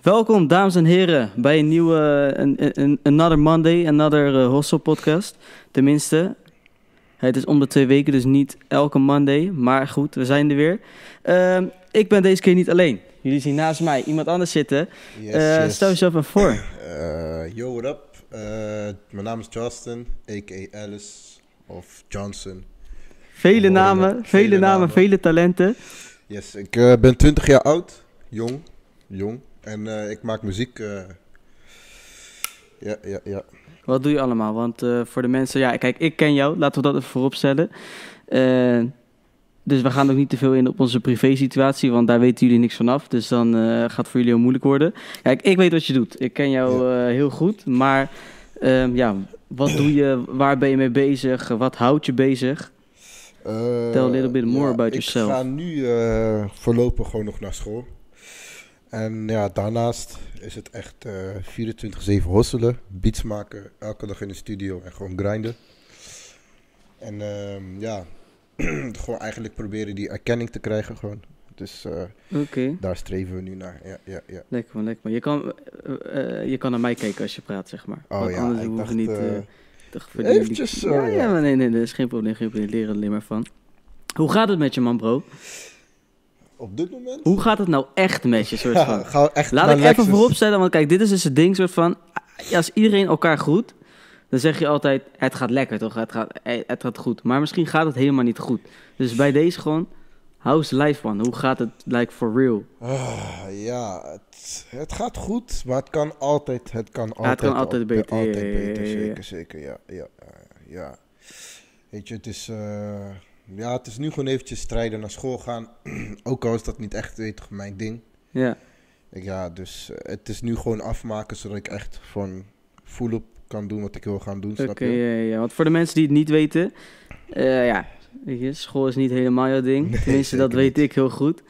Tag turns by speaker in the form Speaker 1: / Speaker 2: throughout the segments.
Speaker 1: Welkom, dames en heren, bij een nieuwe een, een, Another Monday, Another uh, Hostel podcast. Tenminste, het is om de twee weken, dus niet elke Monday. Maar goed, we zijn er weer. Uh, ik ben deze keer niet alleen. Jullie zien naast mij iemand anders zitten. Yes, uh, yes. Stel jezelf even voor.
Speaker 2: Uh, yo, what up? mijn naam is Justin, a.k.a. Alice of Johnson.
Speaker 1: Vele namen, vele, namen, vele talenten.
Speaker 2: Yes, ik ben 20 jaar oud, jong, jong. En uh, ik maak muziek. Uh, ja, ja, ja.
Speaker 1: Wat doe je allemaal? Want uh, voor de mensen, ja, kijk, ik ken jou, laten we dat even voorop stellen. dus we gaan ook niet te veel in op onze privé-situatie, want daar weten jullie niks vanaf. Dus dan gaat het voor jullie heel moeilijk worden. Kijk, ik weet wat je doet. Ik ken jou ja. heel goed. Maar ehm, ja, wat doe je? Waar ben je mee bezig? Wat houdt je bezig? Tell a little bit more ja, about yourself.
Speaker 2: Ik ga nu voorlopig gewoon nog naar school. En ja, daarnaast is het echt uh, 24-7 hosselen, beats maken, elke dag in de studio en gewoon grinden. En uh, ja, gewoon eigenlijk proberen die erkenning te krijgen gewoon. Dus uh, daar streven we nu naar. Ja, ja, ja.
Speaker 1: Lekker man, lekker man. Je kan, uh, je kan naar mij kijken als je praat, zeg maar.
Speaker 2: Oh Want ja, anders ik dacht, niet...
Speaker 1: eventjes... ja, ja, maar nee, nee, dat is geen probleem, geen probleem. Leren er alleen maar van. Hoe gaat het met je man, bro?
Speaker 2: Op dit moment.
Speaker 1: Hoe gaat het nou echt met je? Soort van?
Speaker 2: Ja, echt
Speaker 1: Laat ik even vooropstellen, want kijk, dit is dus het ding, soort van, als iedereen elkaar goed, dan zeg je altijd, het gaat lekker toch, het gaat, het gaat goed. Maar misschien gaat het helemaal niet goed. Dus bij deze gewoon, how's life man? Hoe gaat het, like, for real?
Speaker 2: Uh, ja, het, het, gaat goed, maar het kan altijd, het kan altijd,
Speaker 1: het kan altijd beter.
Speaker 2: Altijd beter, zeker, zeker, ja, ja, ja. Weet je, het is... Uh, ja, het is nu gewoon eventjes strijden naar school gaan. Ook al is dat niet echt weet, mijn ding.
Speaker 1: Ja.
Speaker 2: Ja, dus eh, het is nu gewoon afmaken zodat ik echt van op kan doen wat ik wil gaan doen. Oké,
Speaker 1: ja, ja. Want voor de mensen die het niet weten, uh, ja, weet je, school is niet helemaal jouw ding. Tenminste, dat weet ik heel goed.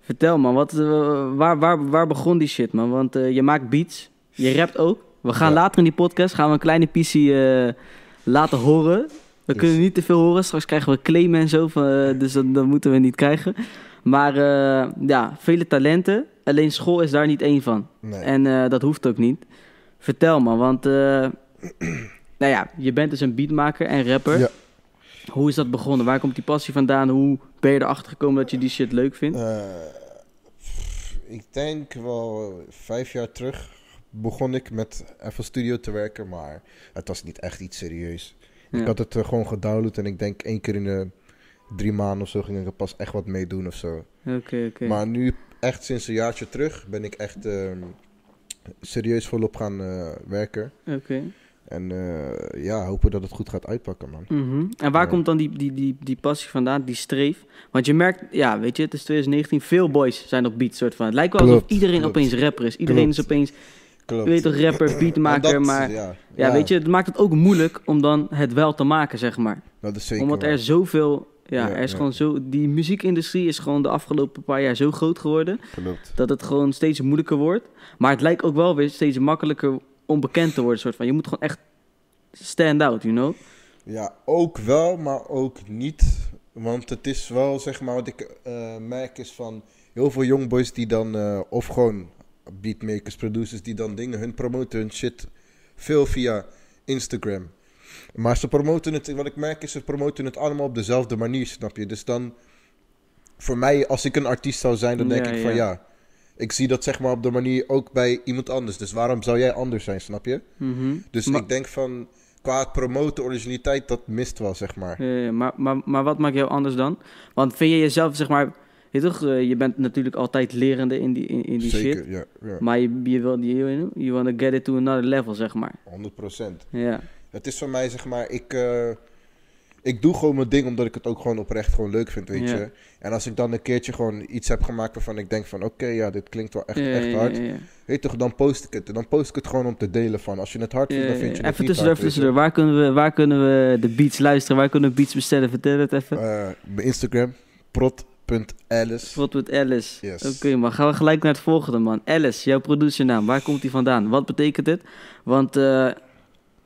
Speaker 1: Vertel man, wat, uh, waar, waar, waar begon die shit man? Want je maakt beats, je rapt ook. We gaan later in die podcast gaan we een kleine PC laten horen. We kunnen niet te veel horen. Straks krijgen we claimen en zo. Eh, dus dat, moeten we niet krijgen. Maar uh, ja, vele talenten. Alleen school is daar niet één van.
Speaker 2: Nee.
Speaker 1: En uh, dat hoeft ook niet. Vertel me, want nou ja, je bent dus een beatmaker en rapper.
Speaker 2: Ja.
Speaker 1: Hoe is dat begonnen? Waar komt die passie vandaan? Hoe ben je erachter gekomen dat je die shit leuk vindt?
Speaker 2: ik denk wel vijf jaar terug begon ik met even studio te werken, maar het was niet echt iets serieus. Ik had het uh, gewoon gedownload en ik denk één keer in de drie maanden of zo ging ik er pas echt wat mee doen of zo.
Speaker 1: Oké, oké.
Speaker 2: Maar nu, echt sinds een jaartje terug, ben ik echt uh, serieus volop gaan uh, werken.
Speaker 1: Oké.
Speaker 2: En uh, ja, hopen dat het goed gaat uitpakken, man.
Speaker 1: Mm -hmm. En waar komt dan die, die, die, die passie vandaan, die streef? Want je merkt, ja, weet je, het is 2019, veel boys zijn op beat, soort van. Het lijkt wel alsof iedereen opeens rapper is. Iedereen is opeens Klopt. Je weet toch, rapper, beatmaker, maar ja, ja, weet je, het maakt het ook moeilijk om dan het wel te maken, zeg maar.
Speaker 2: Dat is zeker
Speaker 1: Omdat er zoveel, ja, er is gewoon zo, die muziekindustrie is gewoon de afgelopen paar jaar zo groot geworden,
Speaker 2: Klopt.
Speaker 1: dat het gewoon steeds moeilijker wordt. Maar het lijkt ook wel weer steeds makkelijker om bekend te worden, soort van. Je moet gewoon echt stand out, you know?
Speaker 2: Ja, ook wel, maar ook niet. Want het is wel, zeg maar, wat ik uh, merk is van heel veel jongboys die dan uh, of gewoon beatmakers, producers die dan dingen, hun promoten hun shit veel via Instagram. Maar ze promoten het, wat ik merk is, ze promoten het allemaal op dezelfde manier, snap je? Dus dan, voor mij, als ik een artiest zou zijn, dan denk ik van ja. ik zie dat zeg maar op de manier ook bij iemand anders. Dus waarom zou jij anders zijn, snap je?
Speaker 1: Mhm.
Speaker 2: Dus ik denk van, qua het promoten, originaliteit, dat mist wel, zeg maar.
Speaker 1: Ja, maar, maar, maar wat maakt jou anders dan? Want vind je jezelf, zeg maar je, toch, uh, je bent natuurlijk altijd lerende in die, in, in die
Speaker 2: Zeker,
Speaker 1: shit.
Speaker 2: Ja, ja.
Speaker 1: Maar je, je wil, you, you want to get it to another level, zeg maar.
Speaker 2: 100%.
Speaker 1: Ja.
Speaker 2: Het is voor mij, zeg maar, ik, uh, ik doe gewoon mijn ding omdat ik het ook gewoon oprecht gewoon leuk vind, weet je. En als ik dan een keertje gewoon iets heb gemaakt waarvan ik denk van, oké, okay, ja, dit klinkt wel echt, echt hard. Weet toch, dan post ik het. En dan post ik het gewoon om te delen van. Als je het hard vindt, dan vind je het
Speaker 1: even
Speaker 2: niet
Speaker 1: tussendoor,
Speaker 2: hard.
Speaker 1: Even tussendoor, waar kunnen, we, waar kunnen we de beats luisteren? Waar kunnen we beats bestellen? Vertel het even.
Speaker 2: Uh, mijn Instagram, prot Alice.
Speaker 1: Wat Alice.
Speaker 2: Yes.
Speaker 1: Oké, okay, maar gaan we gelijk naar het volgende, man. Alice, jouw producernaam, waar komt die vandaan? Wat betekent het? Want uh,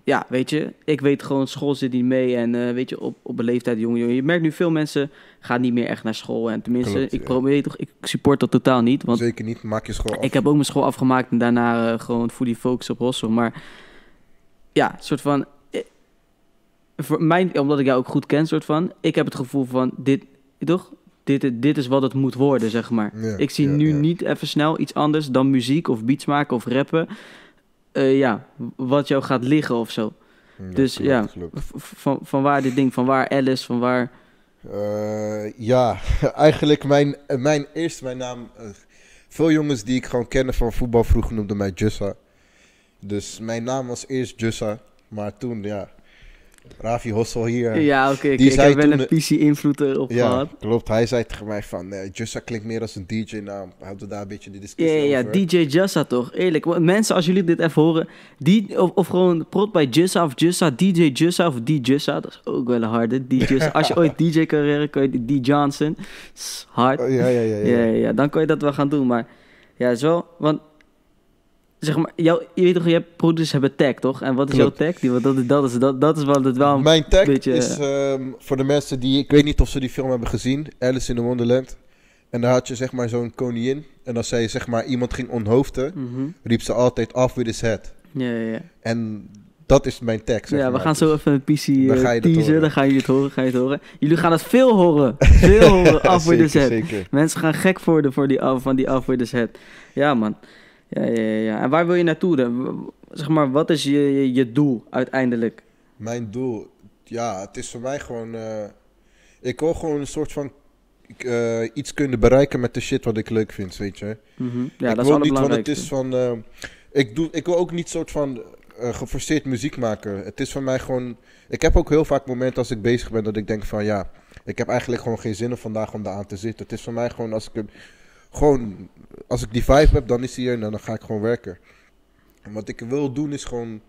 Speaker 1: ja, weet je, ik weet gewoon, school zit niet mee. En eh, weet je, op, op een leeftijd, jongen, jongen. Je merkt nu veel mensen gaan niet meer echt naar school. En tenminste,
Speaker 2: Klopt,
Speaker 1: ik
Speaker 2: ja.
Speaker 1: probeer toch, ik support dat totaal niet. Want
Speaker 2: Zeker niet, maak je school af.
Speaker 1: ik heb ook mijn school afgemaakt en daarna eh, gewoon fully focus op Hossel. Maar ja, soort van. eh, Voor mij, omdat ik jou ook goed ken, soort van. Ik heb het gevoel van dit, toch? Dit, dit is wat het moet worden, zeg maar.
Speaker 2: Ja,
Speaker 1: ik zie
Speaker 2: ja,
Speaker 1: nu
Speaker 2: ja.
Speaker 1: niet even snel iets anders dan muziek of beats maken of rappen. Eh, ja, wat jou gaat liggen of zo. Dus
Speaker 2: klopt,
Speaker 1: ja. Van, van waar dit ding, van waar Alice, van waar.
Speaker 2: Eh, ja, eigenlijk mijn, mijn eerst mijn naam. eh, veel jongens die ik gewoon kende van voetbal vroeger noemden mij Jussa. Dus mijn naam was eerst Jussa. Maar toen, ja. Ravi Hossel hier.
Speaker 1: Ja, oké, oké,
Speaker 2: die
Speaker 1: ik heb wel een PC-invloed erop
Speaker 2: Ja,
Speaker 1: gehad.
Speaker 2: klopt. Hij zei tegen mij van, eh Jussa klinkt meer als een DJ. Nou, hadden we daar een beetje de
Speaker 1: Ja,
Speaker 2: discussie
Speaker 1: ja, ja,
Speaker 2: over.
Speaker 1: DJ Jussa toch? Eerlijk. Mensen, als jullie dit even horen, die, of, of gewoon prot bij Jussa of Jussa, DJ Jussa of D Jussa, dat is ook wel een harde. D Jussa. Als je ooit DJ-carrière kan je D Johnson, hard.
Speaker 2: Oh, ja, ja, ja. ja.
Speaker 1: Ja, ja, ja, dan kan je dat wel gaan doen. Maar ja, wel, want zeg maar, jou, je weet toch, je hebt producers hebben tag toch? En wat is
Speaker 2: Klopt.
Speaker 1: jouw tag? Die, wat- dat, dat, is, dat, dat is wel, dat wel een
Speaker 2: Mijn tag
Speaker 1: beetje,
Speaker 2: is ehm, voor de mensen die... Ik weet niet of ze die film hebben gezien. Alice in the Wonderland. En daar had je zeg maar zo'n koningin. En als zij zeg maar iemand ging onthoofden...
Speaker 1: Mhm.
Speaker 2: riep ze altijd off with his head.
Speaker 1: Ja, ja, ja.
Speaker 2: En dat is mijn tag, zeg
Speaker 1: ja, we
Speaker 2: maar.
Speaker 1: gaan zo
Speaker 2: Dus
Speaker 1: even een PC
Speaker 2: Dan
Speaker 1: eh, teasen, dan ga je het horen, ga je het horen. Jullie gaan het veel horen, veel horen af
Speaker 2: zeker,
Speaker 1: set.
Speaker 2: Zeker.
Speaker 1: Mensen gaan gek worden voor die af, van die af voor de set. Ja, man. Ja, ja, ja. En waar wil je naartoe dan? Zeg maar, wat is je, je, je doel uiteindelijk?
Speaker 2: Mijn doel... Ja, het is voor mij gewoon... eh, ik wil gewoon een soort van... eh, iets kunnen bereiken met de shit wat ik leuk vind, weet je.
Speaker 1: Mhm. Ja,
Speaker 2: ik
Speaker 1: dat is
Speaker 2: wil niet, want het is van... eh, ik, doe, ik wil ook niet soort van geforceerd muziek maken. Het is voor mij gewoon... Ik heb ook heel vaak momenten als ik bezig ben dat ik denk van ja... Ik heb eigenlijk gewoon geen zin om vandaag om daar aan te zitten. Het is voor mij gewoon als ik... hem- Gewoon... Als ik die vibe heb, dan is hij er en dan ga ik gewoon werken. En wat ik wil doen is gewoon...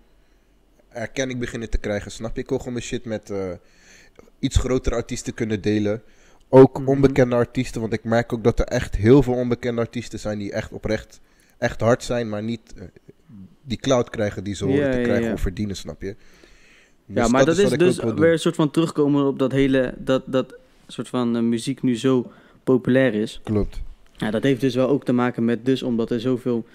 Speaker 2: Erkenning beginnen te krijgen, snap je? Ik wil gewoon mijn shit met... eh, iets grotere artiesten kunnen delen. Ook
Speaker 1: Mhm.
Speaker 2: onbekende artiesten, want ik merk ook dat er echt heel veel onbekende artiesten zijn die echt oprecht echt hard zijn, maar niet eh, die cloud krijgen die ze horen
Speaker 1: Ja,
Speaker 2: te
Speaker 1: ja,
Speaker 2: krijgen
Speaker 1: ja.
Speaker 2: of verdienen, snap je?
Speaker 1: ja,
Speaker 2: Dus
Speaker 1: maar dat, is dus weer een soort van terugkomen op dat hele... Dat, dat soort van eh, muziek nu zo populair is.
Speaker 2: Klopt.
Speaker 1: Ja, dat heeft dus wel ook te maken met dus omdat er zoveel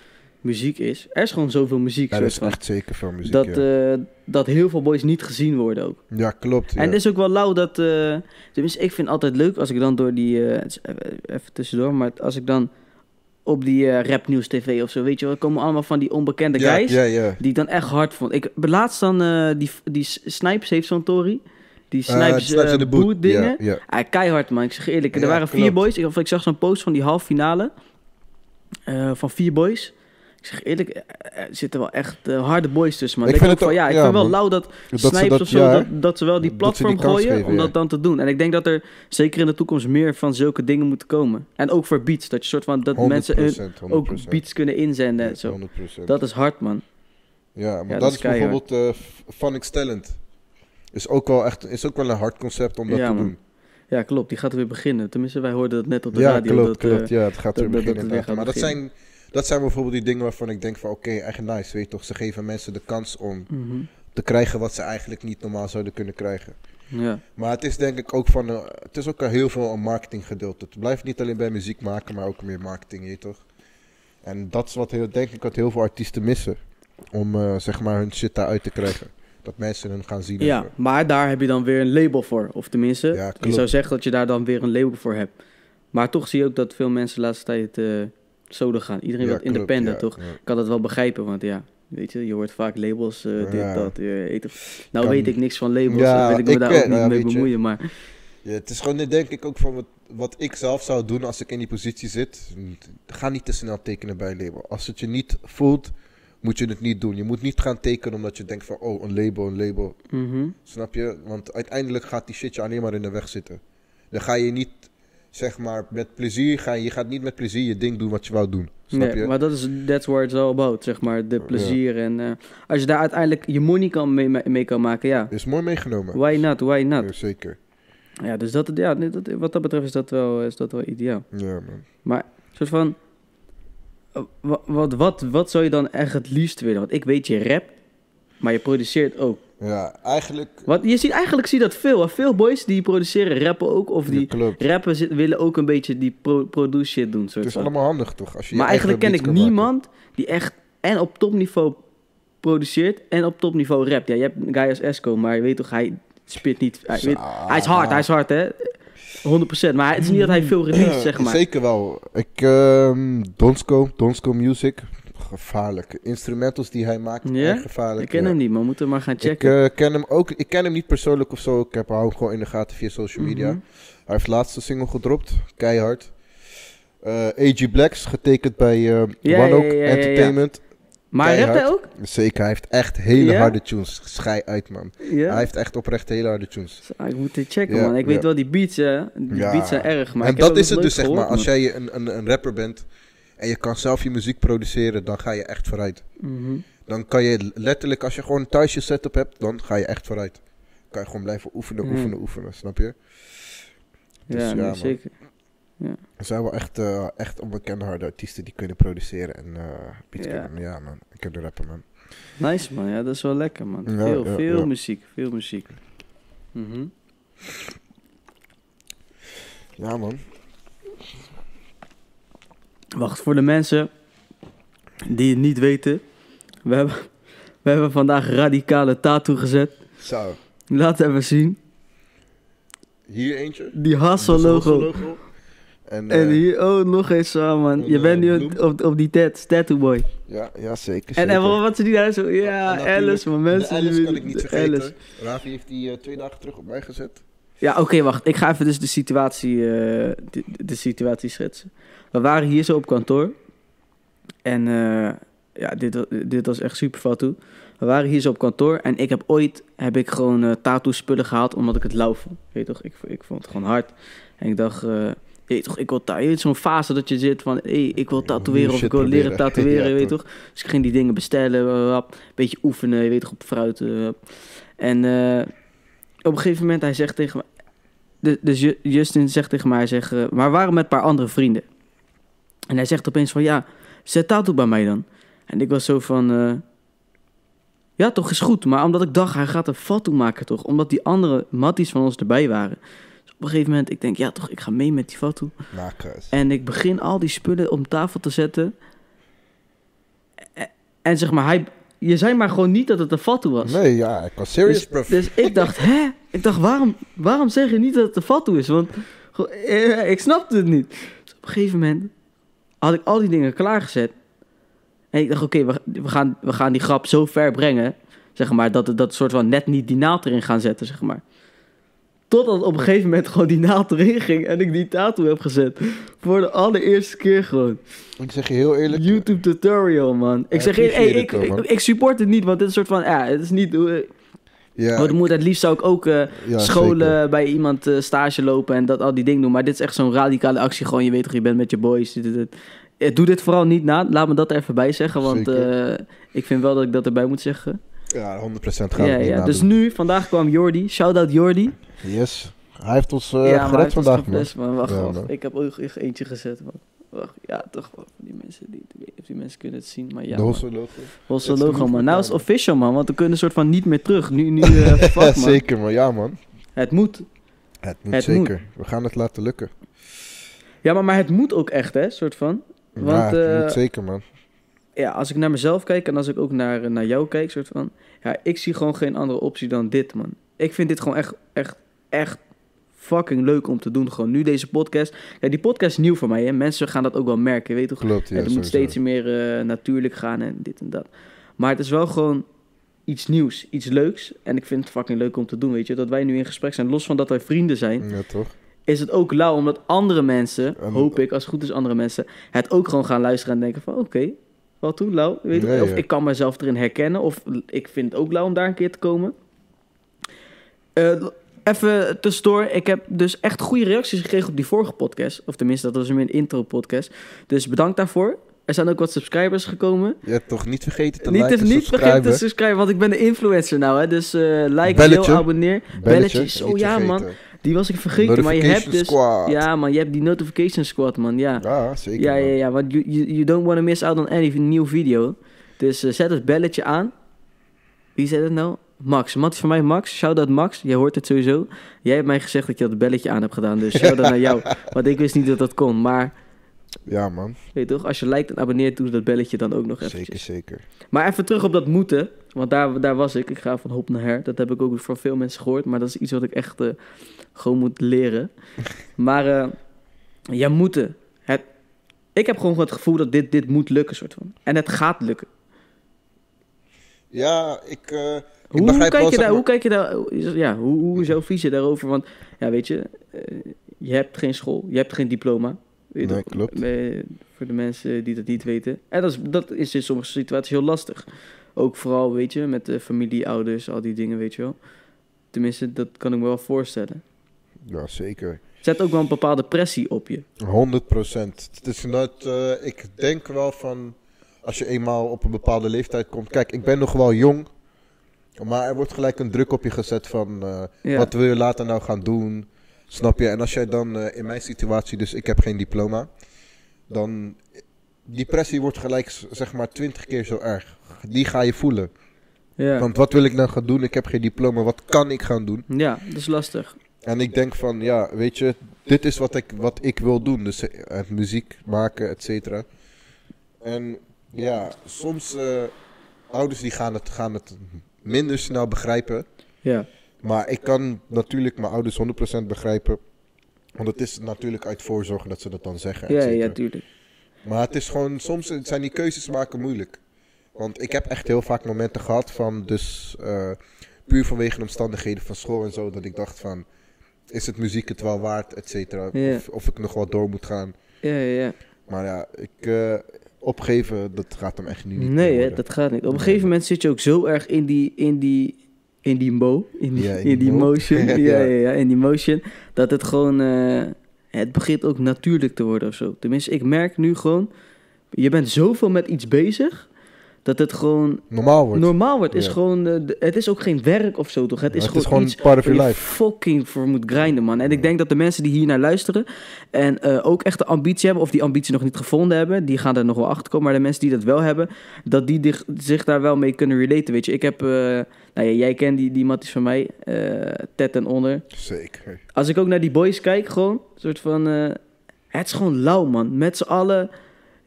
Speaker 1: muziek is. Er is gewoon zoveel muziek.
Speaker 2: Ja, dat is echt zeker veel muziek,
Speaker 1: dat,
Speaker 2: ja.
Speaker 1: eh, dat heel veel boys niet gezien worden ook.
Speaker 2: ja, klopt. Ja.
Speaker 1: En het is ook wel lauw dat... eh tenminste, ik vind het altijd leuk als ik dan door die... eh, even, tussendoor, maar als ik dan op die eh rapnieuws tv of zo, weet je wel, komen allemaal van die onbekende guys...
Speaker 2: ja, ja.
Speaker 1: die ik dan echt hard vond. Ik laatst dan, die, die Snipes heeft zo'n tory. Die
Speaker 2: Eh,
Speaker 1: Snipes, eh,
Speaker 2: in de boot.
Speaker 1: boot dingen. Ah, keihard man, ik zeg eerlijk. Er waren vier
Speaker 2: klopt.
Speaker 1: boys. Ik, of ik zag zo'n post van die halve finale. eh, van vier boys. Ik zeg eerlijk, eh, er zitten wel echt eh, harde boys tussen. Man.
Speaker 2: Ik
Speaker 1: Ik
Speaker 2: vind het
Speaker 1: van, ja, ik
Speaker 2: ja,
Speaker 1: vind wel lauw dat,
Speaker 2: Dat
Speaker 1: Snipes
Speaker 2: dat-
Speaker 1: of zo,
Speaker 2: ja,
Speaker 1: dat, dat ze wel die platform
Speaker 2: die
Speaker 1: gooien
Speaker 2: geven,
Speaker 1: om dat dan te doen. En ik denk dat er zeker in de toekomst meer van zulke dingen moeten komen. En ook voor beats, dat je soort van, dat
Speaker 2: 100%,
Speaker 1: mensen hun
Speaker 2: 100%.
Speaker 1: ook beats kunnen inzenden en zo.
Speaker 2: 100%.
Speaker 1: Dat is hard man.
Speaker 2: Ja, maar dat, is bijvoorbeeld eh Phonics Talent. Is ook wel echt, is ook wel een hard concept om dat
Speaker 1: Ja,
Speaker 2: te
Speaker 1: man.
Speaker 2: doen.
Speaker 1: Ja, klopt. Die gaat weer beginnen. Tenminste, wij hoorden dat net op de
Speaker 2: Ja,
Speaker 1: radio.
Speaker 2: klopt,
Speaker 1: dat,
Speaker 2: klopt.
Speaker 1: eh,
Speaker 2: ja, het gaat
Speaker 1: dat-
Speaker 2: weer beginnen
Speaker 1: dat weer gaat
Speaker 2: Maar dat zijn, dat zijn bijvoorbeeld die dingen waarvan ik denk van... Oké, echt nice, weet je toch. Ze geven mensen de kans om
Speaker 1: mhm.
Speaker 2: te krijgen wat ze eigenlijk niet normaal zouden kunnen krijgen.
Speaker 1: Ja.
Speaker 2: Maar het is denk ik ook van... eh, het is ook al heel veel een marketinggedeelte. Het blijft niet alleen bij muziek maken, maar ook meer marketing, weet je toch. En dat is wat heel, denk ik wat heel veel artiesten missen. Om eh, zeg maar hun shit daaruit te krijgen. Dat mensen hun gaan zien. en
Speaker 1: ja,
Speaker 2: zo.
Speaker 1: maar daar heb je dan weer een label voor. Of tenminste,
Speaker 2: Ja,
Speaker 1: zou zeggen dat je daar dan weer een label voor hebt. Maar toch zie je ook dat veel mensen de laatste tijd eh solo gaan. Iedereen
Speaker 2: Ja,
Speaker 1: wordt independent,
Speaker 2: ja,
Speaker 1: toch? Ik kan dat wel begrijpen, want ja, weet je, je hoort vaak labels, eh, dit,
Speaker 2: Ja.
Speaker 1: dat. eh, je. nou
Speaker 2: Kan-
Speaker 1: weet ik niks van labels,
Speaker 2: Ja,
Speaker 1: wil ik me
Speaker 2: ik
Speaker 1: daar ook niet
Speaker 2: ja,
Speaker 1: mee
Speaker 2: je.
Speaker 1: bemoeien. Maar
Speaker 2: Ja, het is gewoon denk ik ook van wat, wat ik zelf zou doen als ik in die positie zit. Ga niet te snel tekenen bij een label. Als het je niet voelt, moet je het niet doen. Je moet niet gaan tekenen omdat je denkt van, oh, een label, een label.
Speaker 1: mhm.
Speaker 2: Snap je? Want uiteindelijk gaat die shit je alleen maar in de weg zitten. Dan ga je niet, zeg maar, met plezier, ga je, gaat niet met plezier je ding doen wat je wou doen. Snap
Speaker 1: Nee,
Speaker 2: je?
Speaker 1: maar dat is, that's what it's all about, zeg maar, de plezier. En eh, als je daar uiteindelijk je money kan mee, mee kan maken, ja,
Speaker 2: Is mooi meegenomen.
Speaker 1: why not, why not?
Speaker 2: Ja, zeker.
Speaker 1: Ja, dus dat, ja, nee, dat, wat dat betreft is dat wel, is dat wel ideaal.
Speaker 2: Ja, man.
Speaker 1: Maar soort van, wa- wat, wat, wat zou je dan echt het liefst willen? Want ik weet je rap, maar je produceert ook.
Speaker 2: Ja, eigenlijk...
Speaker 1: Want je ziet, eigenlijk zie je dat veel. hè. Veel boys die produceren rappen ook. Of die rappen zit- willen ook een beetje die pro produce shit doen.
Speaker 2: Het is
Speaker 1: van.
Speaker 2: allemaal handig toch? Als je je
Speaker 1: Maar eigenlijk ken ik
Speaker 2: maken.
Speaker 1: niemand die echt en op topniveau produceert en op topniveau rapt. Ja, je hebt een guy als Esco, maar je weet toch, hij spit niet. Hij, weet- hij is hard, hij is hard, hè? 100%. Maar het is niet dat hij veel release, zeg maar.
Speaker 2: Zeker wel. Ik, ehm Donsko, Donsko Music. Gevaarlijk. Instrumentals die hij maakt,
Speaker 1: Ja?
Speaker 2: erg gevaarlijk.
Speaker 1: Ik ken
Speaker 2: ja.
Speaker 1: hem niet, maar we moeten maar gaan
Speaker 2: Ik
Speaker 1: checken.
Speaker 2: eh, ken hem ook. Ik ken hem niet persoonlijk of zo. Ik heb hem gewoon in de gaten via social media.
Speaker 1: Mhm.
Speaker 2: Hij heeft laatste single gedropt. Keihard. Eh AG Blacks, getekend bij
Speaker 1: Ja,
Speaker 2: One Oak. Entertainment.
Speaker 1: Maar rapt hij ook?
Speaker 2: Zeker, hij heeft echt hele
Speaker 1: Ja?
Speaker 2: harde tunes. Schij uit, man.
Speaker 1: Ja.
Speaker 2: Hij heeft echt oprecht hele harde tunes.
Speaker 1: Ik moet dit checken,
Speaker 2: Ja,
Speaker 1: man. Ik weet wel, die beats, hè. Die beats zijn erg, maar
Speaker 2: en dat is het dus, zeg maar. Als jij een, een, een rapper bent en je kan zelf je muziek produceren, dan ga je echt vooruit.
Speaker 1: Mhm.
Speaker 2: Dan kan je letterlijk, als je gewoon thuis je setup hebt, dan ga je echt vooruit. Kan je gewoon blijven oefenen,
Speaker 1: Ja.
Speaker 2: oefenen, oefenen, snap je? Dus
Speaker 1: Ja, nee,
Speaker 2: man.
Speaker 1: Zeker.
Speaker 2: Er zijn wel echt, eh, echt onbekende harde artiesten die kunnen produceren en eh beats
Speaker 1: Ja.
Speaker 2: kunnen. Ja, man. Ik kunnen rappen, man.
Speaker 1: Nice, man. Ja, dat is wel lekker, man.
Speaker 2: Ja,
Speaker 1: veel,
Speaker 2: ja,
Speaker 1: veel
Speaker 2: ja.
Speaker 1: muziek, veel muziek. Mhm.
Speaker 2: Ja, man.
Speaker 1: Wacht, voor de mensen die het niet weten. We hebben, we hebben vandaag radicale tattoo gezet.
Speaker 2: Zo.
Speaker 1: Laat even zien.
Speaker 2: Hier eentje.
Speaker 1: Die
Speaker 2: Dat En,
Speaker 1: En
Speaker 2: eh,
Speaker 1: hier, oh, nog eens zo, man. Je bent nu
Speaker 2: eh,
Speaker 1: op,
Speaker 2: bloem.
Speaker 1: op, op die tat, tattoo boy.
Speaker 2: ja, ja, zeker.
Speaker 1: En, en wat ze die daar zo... Ja, Alice, maar mensen...
Speaker 2: Alice kan ik niet vergeten. Ravi heeft die eh, twee dagen terug op mij gezet.
Speaker 1: Ja, oké, wacht. Ik ga even dus de situatie, de, de situatie schetsen. We waren hier zo op kantoor. En eh, ja, dit, dit was echt super fatu. We waren hier zo op kantoor. En ik heb ooit heb ik gewoon eh tattoo spullen gehaald omdat ik het lauw vond. Weet je toch? Ik, ik vond het gewoon hard. En ik dacht... je weet toch, ik wil ta- je weet zo'n fase dat je zit van, hey, ik wil tatoeëren of ik wil leren tatoeëren,
Speaker 2: Ja,
Speaker 1: weet
Speaker 2: toch.
Speaker 1: Dus ik ging die dingen bestellen, een beetje oefenen, je weet toch, op fruit. en eh, op een gegeven moment, hij zegt tegen me, dus Ju- Justin zegt tegen mij, hij zegt, eh, maar waren met een paar andere vrienden. En hij zegt opeens van, ja, zet tattoo bij mij dan. En ik was zo van, eh, ja, toch is goed. Maar omdat ik dacht, hij gaat een tattoo maken toch? Omdat die andere matties van ons erbij waren. Op een gegeven moment, ik denk, ja toch, ik ga mee met die tattoo.
Speaker 2: Maken.
Speaker 1: En ik begin al die spullen op tafel te zetten. En, en zeg maar, hij, je zei maar gewoon niet dat het een tattoo was.
Speaker 2: Nee, ja, ik was serious,
Speaker 1: Dus, dus ik dacht, hè? Ik dacht, waarom, waarom zeg je niet dat het een tattoo is? Want eh, ik snapte het niet. Dus op een gegeven moment had ik al die dingen klaargezet. En ik dacht, oké, we, we, gaan, we gaan die grap zo ver brengen. Zeg maar, dat, dat soort van net niet die naald erin gaan zetten, zeg maar. Totdat op een gegeven moment gewoon die naald erin ging en ik die tattoo heb gezet. Voor de allereerste keer gewoon.
Speaker 2: Ik zeg je heel eerlijk.
Speaker 1: YouTube tutorial, man. Ik zeg, hey,
Speaker 2: appreciate
Speaker 1: ik, ik, ik support het niet, want dit is een soort van, ja, het is niet... eh,
Speaker 2: Ja,
Speaker 1: wat moet, het liefst zou ik ook eh,
Speaker 2: ja,
Speaker 1: scholen
Speaker 2: zeker.
Speaker 1: bij iemand eh, stage lopen en dat al die dingen doen. Maar dit is echt zo'n radicale actie. Gewoon, je weet toch, je bent met je boys. dit, dit, dit. Doe dit vooral niet na. Laat me dat er even bij zeggen. Want ik vind wel dat ik dat erbij moet zeggen.
Speaker 2: Ja, 100% gaat
Speaker 1: Ja, ja. Dus nu, vandaag kwam Jordi. Shout-out Jordi.
Speaker 2: Yes. Hij heeft ons eh,
Speaker 1: ja, maar
Speaker 2: gered vandaag, man.
Speaker 1: Wacht,
Speaker 2: Ja,
Speaker 1: wacht.
Speaker 2: man.
Speaker 1: Ik heb ook echt eentje gezet, man. Wacht, ja, toch wel. Die mensen, die, ik weet niet of die mensen kunnen het zien. Maar ja,
Speaker 2: de logo.
Speaker 1: Logo, man. Nou is het official, man. Want we kunnen een soort van niet meer terug. Nu, nu, eh fuck, man.
Speaker 2: zeker, man. Ja, man.
Speaker 1: Het moet.
Speaker 2: Het moet
Speaker 1: Het
Speaker 2: zeker. We gaan het laten lukken.
Speaker 1: Ja, maar, maar het moet ook echt, hè, soort van. Want,
Speaker 2: ja, het
Speaker 1: eh,
Speaker 2: moet zeker, man.
Speaker 1: Ja, als ik naar mezelf kijk en als ik ook naar, naar jou kijk, soort van... Ja, ik zie gewoon geen andere optie dan dit, man. Ik vind dit gewoon echt, echt, echt fucking leuk om te doen. Gewoon nu deze podcast. Ja, die podcast is nieuw voor mij, hè. Mensen gaan dat ook wel merken, weet je toch?
Speaker 2: Klopt, ja,
Speaker 1: het moet steeds meer eh, natuurlijk gaan en dit en dat. Maar het is wel gewoon iets nieuws, iets leuks. En ik vind het fucking leuk om te doen, weet je. Dat wij nu in gesprek zijn, los van dat wij vrienden zijn...
Speaker 2: Ja, toch?
Speaker 1: is het ook lauw omdat andere mensen,
Speaker 2: En-
Speaker 1: hoop ik, als het goed is andere mensen, het ook gewoon gaan luisteren en denken van oké, wat toe, lauw. Weet?
Speaker 2: Nee,
Speaker 1: of
Speaker 2: ja.
Speaker 1: ik kan mezelf erin herkennen of ik vind het ook lauw om daar een keer te komen. Eh, even tussendoor, ik heb dus echt goede reacties gekregen op die vorige podcast. Of tenminste, dat was een intro podcast. Dus bedankt daarvoor. Er zijn ook wat subscribers gekomen.
Speaker 2: Je hebt toch niet vergeten te
Speaker 1: niet
Speaker 2: liken,
Speaker 1: niet vergeten te
Speaker 2: subscriben.
Speaker 1: want ik ben een influencer nou. Hè? Dus eh like, deel, abonneer. Belletje. Zo,
Speaker 2: niet
Speaker 1: ja, man. Die was ik vergeten, maar je hebt dus...
Speaker 2: squad.
Speaker 1: Ja, man, je hebt die notification squad, man. Ja,
Speaker 2: Ja, zeker,
Speaker 1: ja, ja, ja. Want you, you, you don't want to miss out on any nieuw video. Dus eh, zet het belletje aan. Wie zei dat nou? Max. Mattie van mij, Max. Shout-out Max. Jij hoort het sowieso. Jij hebt mij gezegd dat je dat belletje aan hebt gedaan. Dus shout-out naar jou. Want ik wist niet dat dat kon. Maar,
Speaker 2: Ja, man.
Speaker 1: weet je toch? Als je liked en abonneert, doe dat belletje dan ook nog even.
Speaker 2: Zeker, zeker.
Speaker 1: Maar even terug op dat moeten. Want daar, daar was ik. Ik ga van hop naar her. Dat heb ik ook van veel mensen gehoord. Maar dat is iets wat ik echt eh, gewoon moet leren. maar eh ja, moeten. Het, ik heb gewoon het gevoel dat dit, dit moet lukken, soort van. En het gaat lukken.
Speaker 2: Ja, ik, eh, ik
Speaker 1: Hoe,
Speaker 2: begrijp
Speaker 1: kijk
Speaker 2: wel,
Speaker 1: je daar,
Speaker 2: maar-
Speaker 1: hoe kijk je daar, ja, hoe, hoe is jouw visie daarover? Want, ja, weet je, eh, je hebt geen school, je hebt geen diploma. Weet
Speaker 2: Nee, klopt.
Speaker 1: Eh, voor de mensen die dat niet weten. En dat is, dat is in sommige situaties heel lastig. Ook vooral, weet je, met de familie, ouders, al die dingen, weet je wel. Tenminste, dat kan ik me wel voorstellen.
Speaker 2: Ja, zeker.
Speaker 1: Zet ook wel een bepaalde pressie op je.
Speaker 2: 100 procent. Het is eh, ik denk wel van, als je eenmaal op een bepaalde leeftijd komt. Kijk, ik ben nog wel jong, maar er wordt gelijk een druk op je gezet van, eh,
Speaker 1: Ja,
Speaker 2: wat wil je later nou gaan doen? Snap je? En als jij dan, eh, in mijn situatie, dus ik heb geen diploma, dan, die pressie wordt gelijk, zeg maar, 20 keer zo erg. Die ga je voelen.
Speaker 1: ja.
Speaker 2: Want wat wil ik nou gaan doen? Ik heb geen diploma, wat kan ik gaan doen?
Speaker 1: ja, dat is lastig.
Speaker 2: En ik denk van, ja, weet je, dit is wat ik, wat ik wil doen. Dus eh, muziek maken, et cetera. En ja, soms, eh, ouders die gaan het, gaan het minder snel begrijpen.
Speaker 1: Ja,
Speaker 2: Maar ik kan natuurlijk mijn ouders 100% begrijpen. Want het is natuurlijk uit voorzorg dat ze dat dan zeggen.
Speaker 1: ja, ja, tuurlijk.
Speaker 2: Maar het is gewoon, soms zijn die keuzes maken moeilijk. Want ik heb echt heel vaak momenten gehad van, dus eh, puur vanwege de omstandigheden van school en zo, dat ik dacht van, is het muziek het wel waard, et cetera?
Speaker 1: Ja.
Speaker 2: Of, of ik nog wel door moet gaan.
Speaker 1: Ja, ja, ja.
Speaker 2: Maar ja, ik, eh, opgeven, dat gaat hem echt nu niet
Speaker 1: Nee, hè, dat gaat niet. Op een gegeven moment zit je ook zo erg in die, in die, in die mo, in die,
Speaker 2: Ja,
Speaker 1: in die,
Speaker 2: mo.
Speaker 1: motion, ja,
Speaker 2: Ja.
Speaker 1: ja, ja, in die motion, dat het gewoon, eh, het begint ook natuurlijk te worden of zo. Tenminste, ik merk nu gewoon, je bent zoveel met iets bezig, dat het gewoon
Speaker 2: Normaal wordt.
Speaker 1: normaal wordt. Het is
Speaker 2: Ja.
Speaker 1: gewoon, eh, het is ook geen werk of zo, toch? Het is
Speaker 2: het
Speaker 1: gewoon,
Speaker 2: is gewoon part of
Speaker 1: waar
Speaker 2: your
Speaker 1: je
Speaker 2: life.
Speaker 1: fucking voor moet grinden, man. En ik denk dat de mensen die hier naar luisteren en eh, ook echt de ambitie hebben, of die ambitie nog niet gevonden hebben, die gaan er nog wel achter komen. Maar de mensen die dat wel hebben, dat die zich daar wel mee kunnen relaten. Weet je, ik heb, eh, nou ja, jij kent die, die matties van mij, Ted en Onder.
Speaker 2: Zeker.
Speaker 1: Als ik ook naar die boys kijk, gewoon, een soort van, het is gewoon lauw, man. Met z'n allen.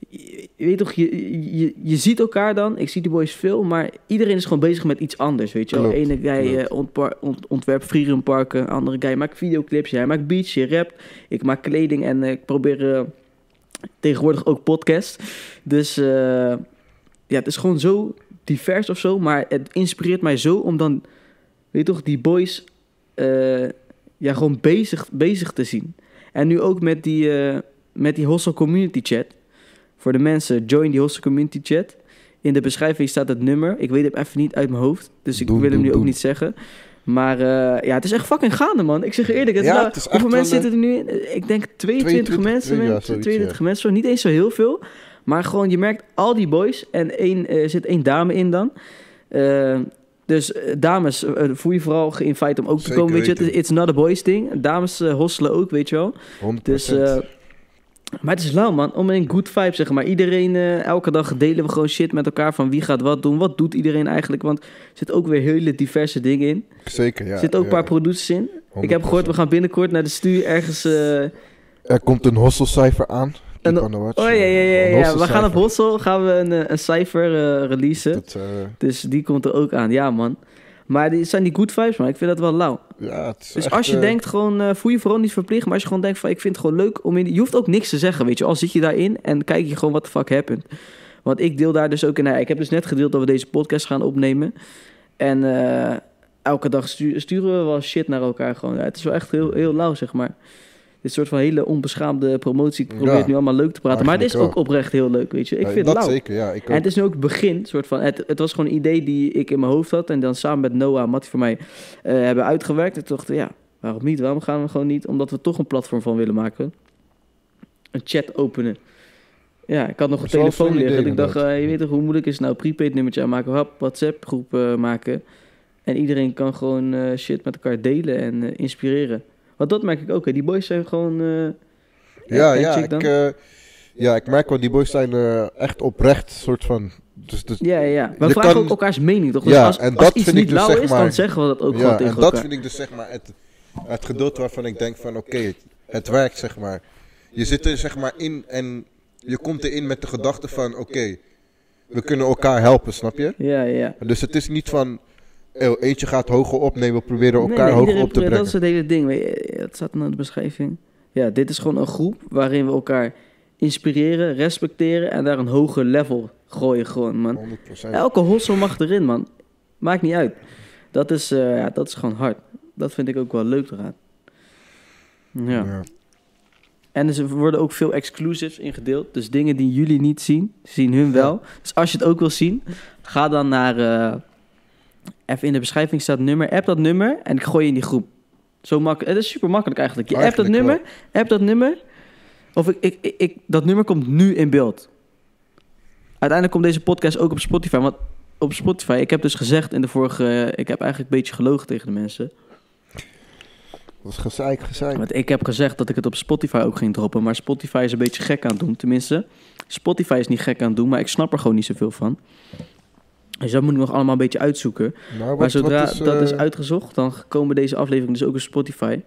Speaker 1: Je, je weet toch, je, je, je ziet elkaar dan. Ik zie die boys veel, maar iedereen is gewoon bezig met iets anders, weet je wel. Ene guy ontpar- ont, ontwerpt freeroomparken, andere guy maakt videoclips, jij maakt beats, je rapt. Ik maak kleding en eh, ik probeer eh, tegenwoordig ook podcast. Dus ja, het is gewoon zo divers of zo, maar het inspireert mij zo om dan, weet je toch, die boys ja, gewoon bezig, bezig te zien. En nu ook met die, met die Hostel Community Chat. Voor de mensen, join die Hostel Community Chat. In de beschrijving staat het nummer. Ik weet het even niet uit mijn hoofd, dus ik wil hem nu ook niet zeggen. Maar eh, ja, het is echt fucking gaande, man. Ik zeg je eerlijk, het
Speaker 2: Ja,
Speaker 1: nou-
Speaker 2: het
Speaker 1: hoeveel mensen zitten er nu in? Ik denk 22,
Speaker 2: 22,
Speaker 1: mensen.
Speaker 2: ja,
Speaker 1: men-
Speaker 2: zoiets,
Speaker 1: 22
Speaker 2: ja.
Speaker 1: mensen, niet eens zo heel veel. Maar gewoon, je merkt al die boys en één, er zit één dame in dan. Eh, dus eh, dames, eh, voel je vooral geïnvite om ook te
Speaker 2: Zeker
Speaker 1: komen, weet je. Het is-
Speaker 2: weten.
Speaker 1: It's not a boys thing. Dames eh, hostelen ook, weet je wel.
Speaker 2: 100%.
Speaker 1: Dus, eh, maar het is lauw, man. Om een good vibe, zeg maar. Iedereen, eh, elke dag delen we gewoon shit met elkaar van wie gaat wat doen. Wat doet iedereen eigenlijk? Want er zitten ook weer hele diverse dingen in.
Speaker 2: Zeker, ja.
Speaker 1: er zitten ook een
Speaker 2: ja.
Speaker 1: paar producers in. Ik heb gehoord, we gaan binnenkort naar de stuur ergens... eh,
Speaker 2: Er komt een hostelcijfer aan. Watch.
Speaker 1: Oh ja, ja, ja. Ja. We gaan op. Hossel, gaan we een, eh, een cijfer eh, releasen.
Speaker 2: Dat,
Speaker 1: Dus die komt er ook aan. Ja, man. Maar die zijn die good vibes, man. Ik vind dat wel lauw.
Speaker 2: ja, het is
Speaker 1: Dus
Speaker 2: echt,
Speaker 1: als je
Speaker 2: eh,
Speaker 1: denkt, gewoon, eh, voel je vooral niet verplicht. Maar als je gewoon denkt van, ik vind het gewoon leuk om in... Je hoeft ook niks te zeggen, weet je. Al zit je daarin en kijk je gewoon wat de fuck happened. Want ik deel daar dus ook in. Nou, ik heb dus net gedeeld dat we deze podcast gaan opnemen. En eh, elke dag stu- sturen we wel shit naar elkaar gewoon. Ja, het is wel echt heel, heel lauw, zeg maar. Dit soort van hele onbeschaamde promotie. Ik probeer
Speaker 2: Ja,
Speaker 1: het nu allemaal leuk te praten. Maar het is ook oprecht heel leuk, weet je. Ik vind
Speaker 2: dat
Speaker 1: het lauw.
Speaker 2: zeker, ja. Ik
Speaker 1: En het is nu ook het begin, soort van. Het, het was gewoon een idee die ik in mijn hoofd had. En dan samen met Noah, Mattie voor mij, eh, hebben uitgewerkt. En toen ja, waarom niet? Waarom gaan we gewoon niet? Omdat we toch een platform van willen maken. Een chat openen. Ja, ik had nog een telefoon liggen.
Speaker 2: idee,
Speaker 1: ik dacht, eh, je weet toch hoe moeilijk is het nou? Prepaid nummertje aanmaken, hap, WhatsApp groep eh, maken. En iedereen kan gewoon shit met elkaar delen en inspireren. Want dat merk ik ook. Hè. Die boys zijn gewoon... eh,
Speaker 2: Ja, ja, ik, eh, ja, ik merk wel, die boys zijn eh, echt oprecht soort van Dus, dus,
Speaker 1: Ja, ja. We vragen
Speaker 2: kan-
Speaker 1: ook elkaars mening, toch? Dus
Speaker 2: Ja,
Speaker 1: als,
Speaker 2: en
Speaker 1: als
Speaker 2: dat
Speaker 1: iets
Speaker 2: vind ik
Speaker 1: niet
Speaker 2: dus,
Speaker 1: lauw
Speaker 2: zeg
Speaker 1: is,
Speaker 2: maar-
Speaker 1: dan zeggen we dat ook gewoon
Speaker 2: ja,
Speaker 1: tegen
Speaker 2: en dat vind ik dus zeg maar het, het geduld waarvan ik denk van oké, het werkt zeg maar. Je zit er zeg maar in en je komt erin met de gedachte van oké, we kunnen elkaar helpen, snap je?
Speaker 1: Ja, ja.
Speaker 2: Dus het is niet van eentje gaat hoger op, nee we proberen elkaar
Speaker 1: Nee, nee,
Speaker 2: hoger
Speaker 1: iedereen
Speaker 2: op te brengen.
Speaker 1: Dat is het hele ding. Het staat in de beschrijving. Ja, dit is gewoon een groep waarin we elkaar inspireren, respecteren en daar een hoger level gooien gewoon, man.
Speaker 2: 100%.
Speaker 1: Elke hossel mag erin, man. Maakt niet uit. Dat is, eh, ja, dat is gewoon hard. Dat vind ik ook wel leuk eraan. Ja.
Speaker 2: Ja.
Speaker 1: En er worden ook veel exclusives ingedeeld. Dus dingen die jullie niet zien, zien hun wel. Dus als je het ook wil zien, ga dan naar... eh, even in de beschrijving staat nummer. App dat nummer en ik gooi je in die groep. Zo makkelijk. Het is super makkelijk eigenlijk. Je appt dat nummer, app dat nummer. Of ik, ik, ik, ik- dat nummer komt nu in beeld. Uiteindelijk komt deze podcast ook op Spotify. Want op Spotify, ik heb dus gezegd in de vorige... Ik heb eigenlijk een beetje gelogen tegen de mensen.
Speaker 2: Dat is gezeik, gezeik.
Speaker 1: Want ik heb gezegd dat ik het op Spotify ook ging droppen. Maar Spotify is een beetje gek aan het doen. Tenminste, Spotify is niet gek aan het doen. Maar ik snap er gewoon niet zoveel van. Dus dat moet ik nog allemaal een beetje uitzoeken.
Speaker 2: Maar,
Speaker 1: zodra
Speaker 2: is,
Speaker 1: dat is
Speaker 2: eh,
Speaker 1: uitgezocht, dan komen deze afleveringen dus ook op Spotify.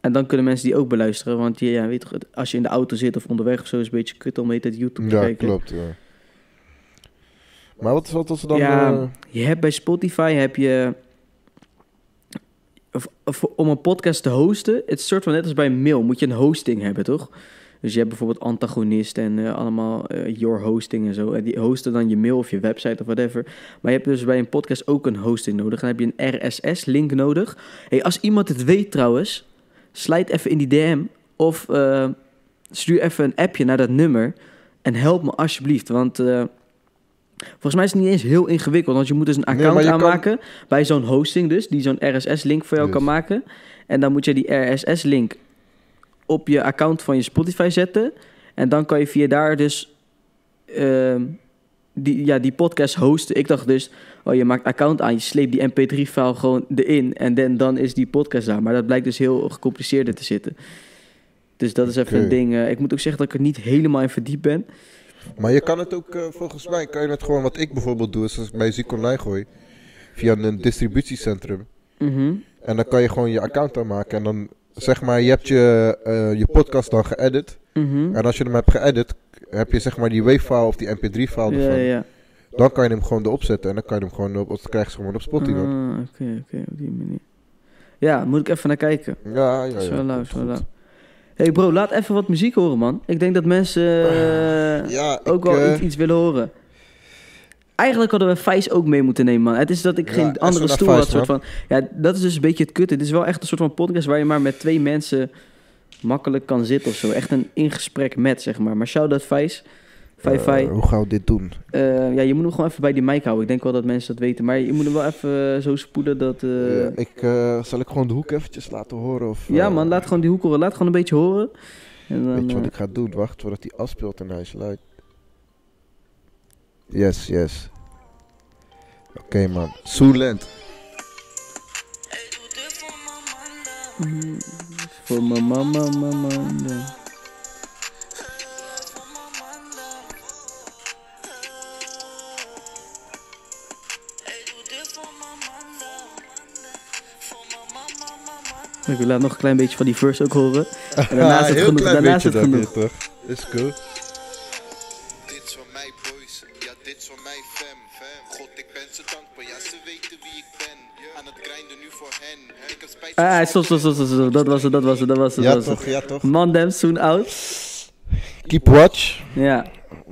Speaker 1: En dan kunnen mensen die ook beluisteren. Want je, ja, weet toch, als je in de auto zit of onderweg of zo, is het een beetje kut om het YouTube te
Speaker 2: Ja,
Speaker 1: kijken.
Speaker 2: klopt. Ja. Maar wat is wat was er dan?
Speaker 1: ja,
Speaker 2: eh,
Speaker 1: je hebt bij Spotify heb je. of- of om een podcast te hosten, het is soort van net als bij een mail, moet je een hosting hebben, toch? Dus je hebt bijvoorbeeld Antagonist en eh, allemaal eh, Your Hosting en zo. En die hosten dan je mail of je website of whatever. Maar je hebt dus bij een podcast ook een hosting nodig. Dan heb je een RSS-link nodig. Hey, als iemand het weet trouwens, slijt even in die DM of eh, stuur even een appje naar dat nummer en help me alsjeblieft. Want eh, volgens mij is het niet eens heel ingewikkeld, want je moet dus een account
Speaker 2: kan-
Speaker 1: aanmaken bij zo'n hosting dus, die zo'n RSS-link voor jou
Speaker 2: Yes.
Speaker 1: kan maken. En dan moet je die RSS-link op je account van je Spotify zetten. En dan kan je via daar dus ehm, die, ja, die podcast hosten. Ik dacht dus, oh, je maakt account aan, je sleept die mp3-file gewoon erin en dan, dan is die podcast daar. Maar dat blijkt dus heel gecompliceerder te zitten. Dus dat is even een ding. eh, ik moet ook zeggen dat ik er niet helemaal in verdiept ben.
Speaker 2: Maar je kan het ook, eh, volgens mij kan je het gewoon, wat ik bijvoorbeeld doe, is als ik bij Ziek Online gooi, via een distributiecentrum.
Speaker 1: Mhm.
Speaker 2: En dan kan je gewoon je account aanmaken. En dan zeg maar, je hebt je, eh, je podcast dan geëdit.
Speaker 1: Mhm.
Speaker 2: En als je hem hebt geëdit, heb je zeg maar die WAV-file of die MP3-file
Speaker 1: Ja,
Speaker 2: ervan.
Speaker 1: ja.
Speaker 2: Dan kan je hem gewoon erop zetten. En dan kan je hem gewoon op, dat krijg je gewoon op Spotify.
Speaker 1: Ah, Oké, oké, op die manier. Ja, moet ik even naar kijken.
Speaker 2: Ja, ja,
Speaker 1: Dat is
Speaker 2: ja.
Speaker 1: wel lauw,
Speaker 2: komt
Speaker 1: is wel
Speaker 2: goed.
Speaker 1: lauw. hey bro, laat even wat muziek horen, man. Ik denk dat mensen eh,
Speaker 2: Ja,
Speaker 1: ook
Speaker 2: ik,
Speaker 1: wel
Speaker 2: eh,
Speaker 1: iets, iets willen horen. Eigenlijk hadden we Vijs ook mee moeten nemen, man. Het is dat ik geen andere stoel had. Soort van, ja, dat is dus een beetje het kutte. Het is wel echt een soort van podcast waar je maar met twee mensen makkelijk kan zitten of zo. Echt een ingesprek met, zeg maar. Maar shout-out
Speaker 2: eh,
Speaker 1: vijf.
Speaker 2: hoe gaan we dit doen?
Speaker 1: Eh, ja, je moet hem gewoon even bij die mic houden. Ik denk wel dat mensen dat weten. Maar je moet hem wel even eh, zo spoeden dat... eh,
Speaker 2: Ja, ik, zal ik gewoon de hoek eventjes laten horen? Of,
Speaker 1: Ja, man, laat gewoon die hoek horen. Laat gewoon een beetje horen. En dan,
Speaker 2: Weet je wat ik ga doen? Wacht voordat hij afspeelt en hij is luid. Yes, yes. Oké man. Soelend.
Speaker 1: mm, voor mijn mama, mama. nee. Ik wil laat nog een klein beetje van die verse ook horen. En daarna is het
Speaker 2: Heel
Speaker 1: genoeg.
Speaker 2: klein
Speaker 1: Daarna is
Speaker 2: beetje
Speaker 1: het
Speaker 2: dan
Speaker 1: genoeg.
Speaker 2: weer, toch? Is cool.
Speaker 1: Ah, stop, stop, stop, stop, stop. Dat was het, dat was het, dat was het.
Speaker 2: Ja toch,
Speaker 1: het.
Speaker 2: ja toch.
Speaker 1: Man, them soon out.
Speaker 2: Keep watch.
Speaker 1: Ja,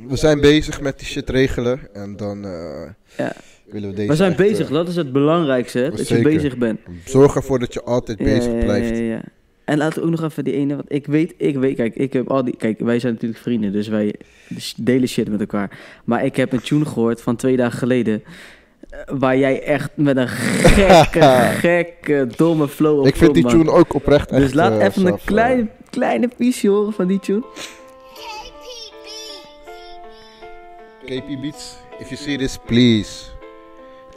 Speaker 2: We zijn bezig met die shit regelen. En dan eh,
Speaker 1: ja.
Speaker 2: willen we deze
Speaker 1: We zijn
Speaker 2: echt,
Speaker 1: bezig,
Speaker 2: eh,
Speaker 1: dat is het belangrijkste? Dat je bezig bent.
Speaker 2: zorg ervoor dat je altijd
Speaker 1: Ja,
Speaker 2: bezig blijft.
Speaker 1: Ja, ja. En laten we ook nog even die ene, want ik weet, ik weet, kijk, ik heb al die, kijk, wij zijn natuurlijk vrienden, dus wij delen shit met elkaar. Maar ik heb een tune gehoord van twee dagen geleden, waar jij echt met een gekke, gekke, domme flow op
Speaker 2: Ik vind die tune ook oprecht echt...
Speaker 1: Dus laat
Speaker 2: eh,
Speaker 1: even een
Speaker 2: eh,
Speaker 1: kleine, kleine piece horen van die tune.
Speaker 2: KP Beats, if you see this, please.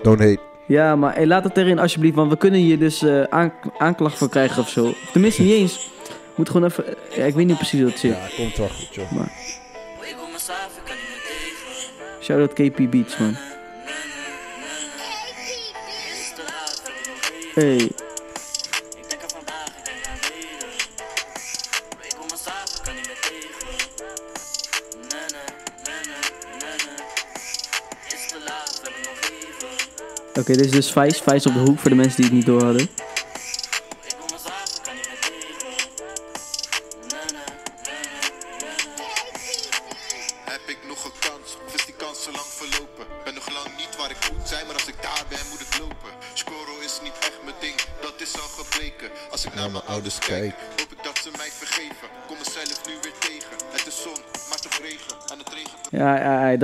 Speaker 2: Don't hate.
Speaker 1: Ja, maar hey, laat het erin alsjeblieft, want we kunnen hier dus eh, aan, aanklacht voor krijgen of zo. Tenminste, niet eens. Moet gewoon even, ja, ik weet niet precies hoe het zit.
Speaker 2: Ja, komt wel goed, joh.
Speaker 1: Maar Shout-out KP Beats, man.
Speaker 3: Even.
Speaker 1: Oké, dit is dus Vijs. Vijs op de hoek voor de mensen die het niet door hadden.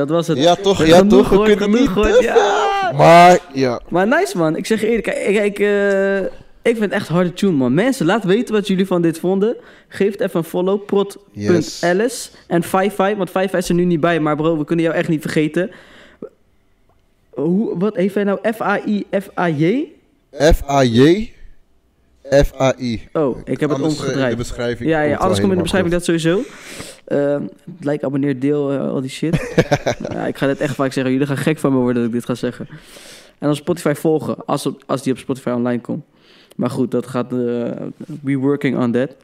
Speaker 4: Dat
Speaker 1: was het.
Speaker 2: Ja, toch, ja, toch, we kunnen niet, hè?
Speaker 1: Ja.
Speaker 2: Maar ja,
Speaker 1: Maar nice, man. Ik zeg je eerlijk, ik, ik, eh, ik vind het echt harde tune, man. Mensen, laat weten wat jullie van dit vonden. Geef het even een follow. Prot.alice en 55, want 55 is er nu niet bij. Maar bro, we kunnen jou echt niet vergeten. Hoe, wat heeft hij nou? F-A-I, F-A-J?
Speaker 2: F-A-J, F-A-I.
Speaker 1: Oh, ik heb het
Speaker 2: Anders, eh,
Speaker 1: omgedraaid.
Speaker 2: In de beschrijving.
Speaker 1: Ja, ja, alles komt in de beschrijving, dat sowieso. Ehm like, abonneer, deel, eh, al die shit. ja, ik ga dit echt vaak zeggen. Jullie gaan gek van me worden dat ik dit ga zeggen. En dan Spotify volgen, als, op- als die op Spotify online komt. Maar goed, dat gaat... eh we working on that.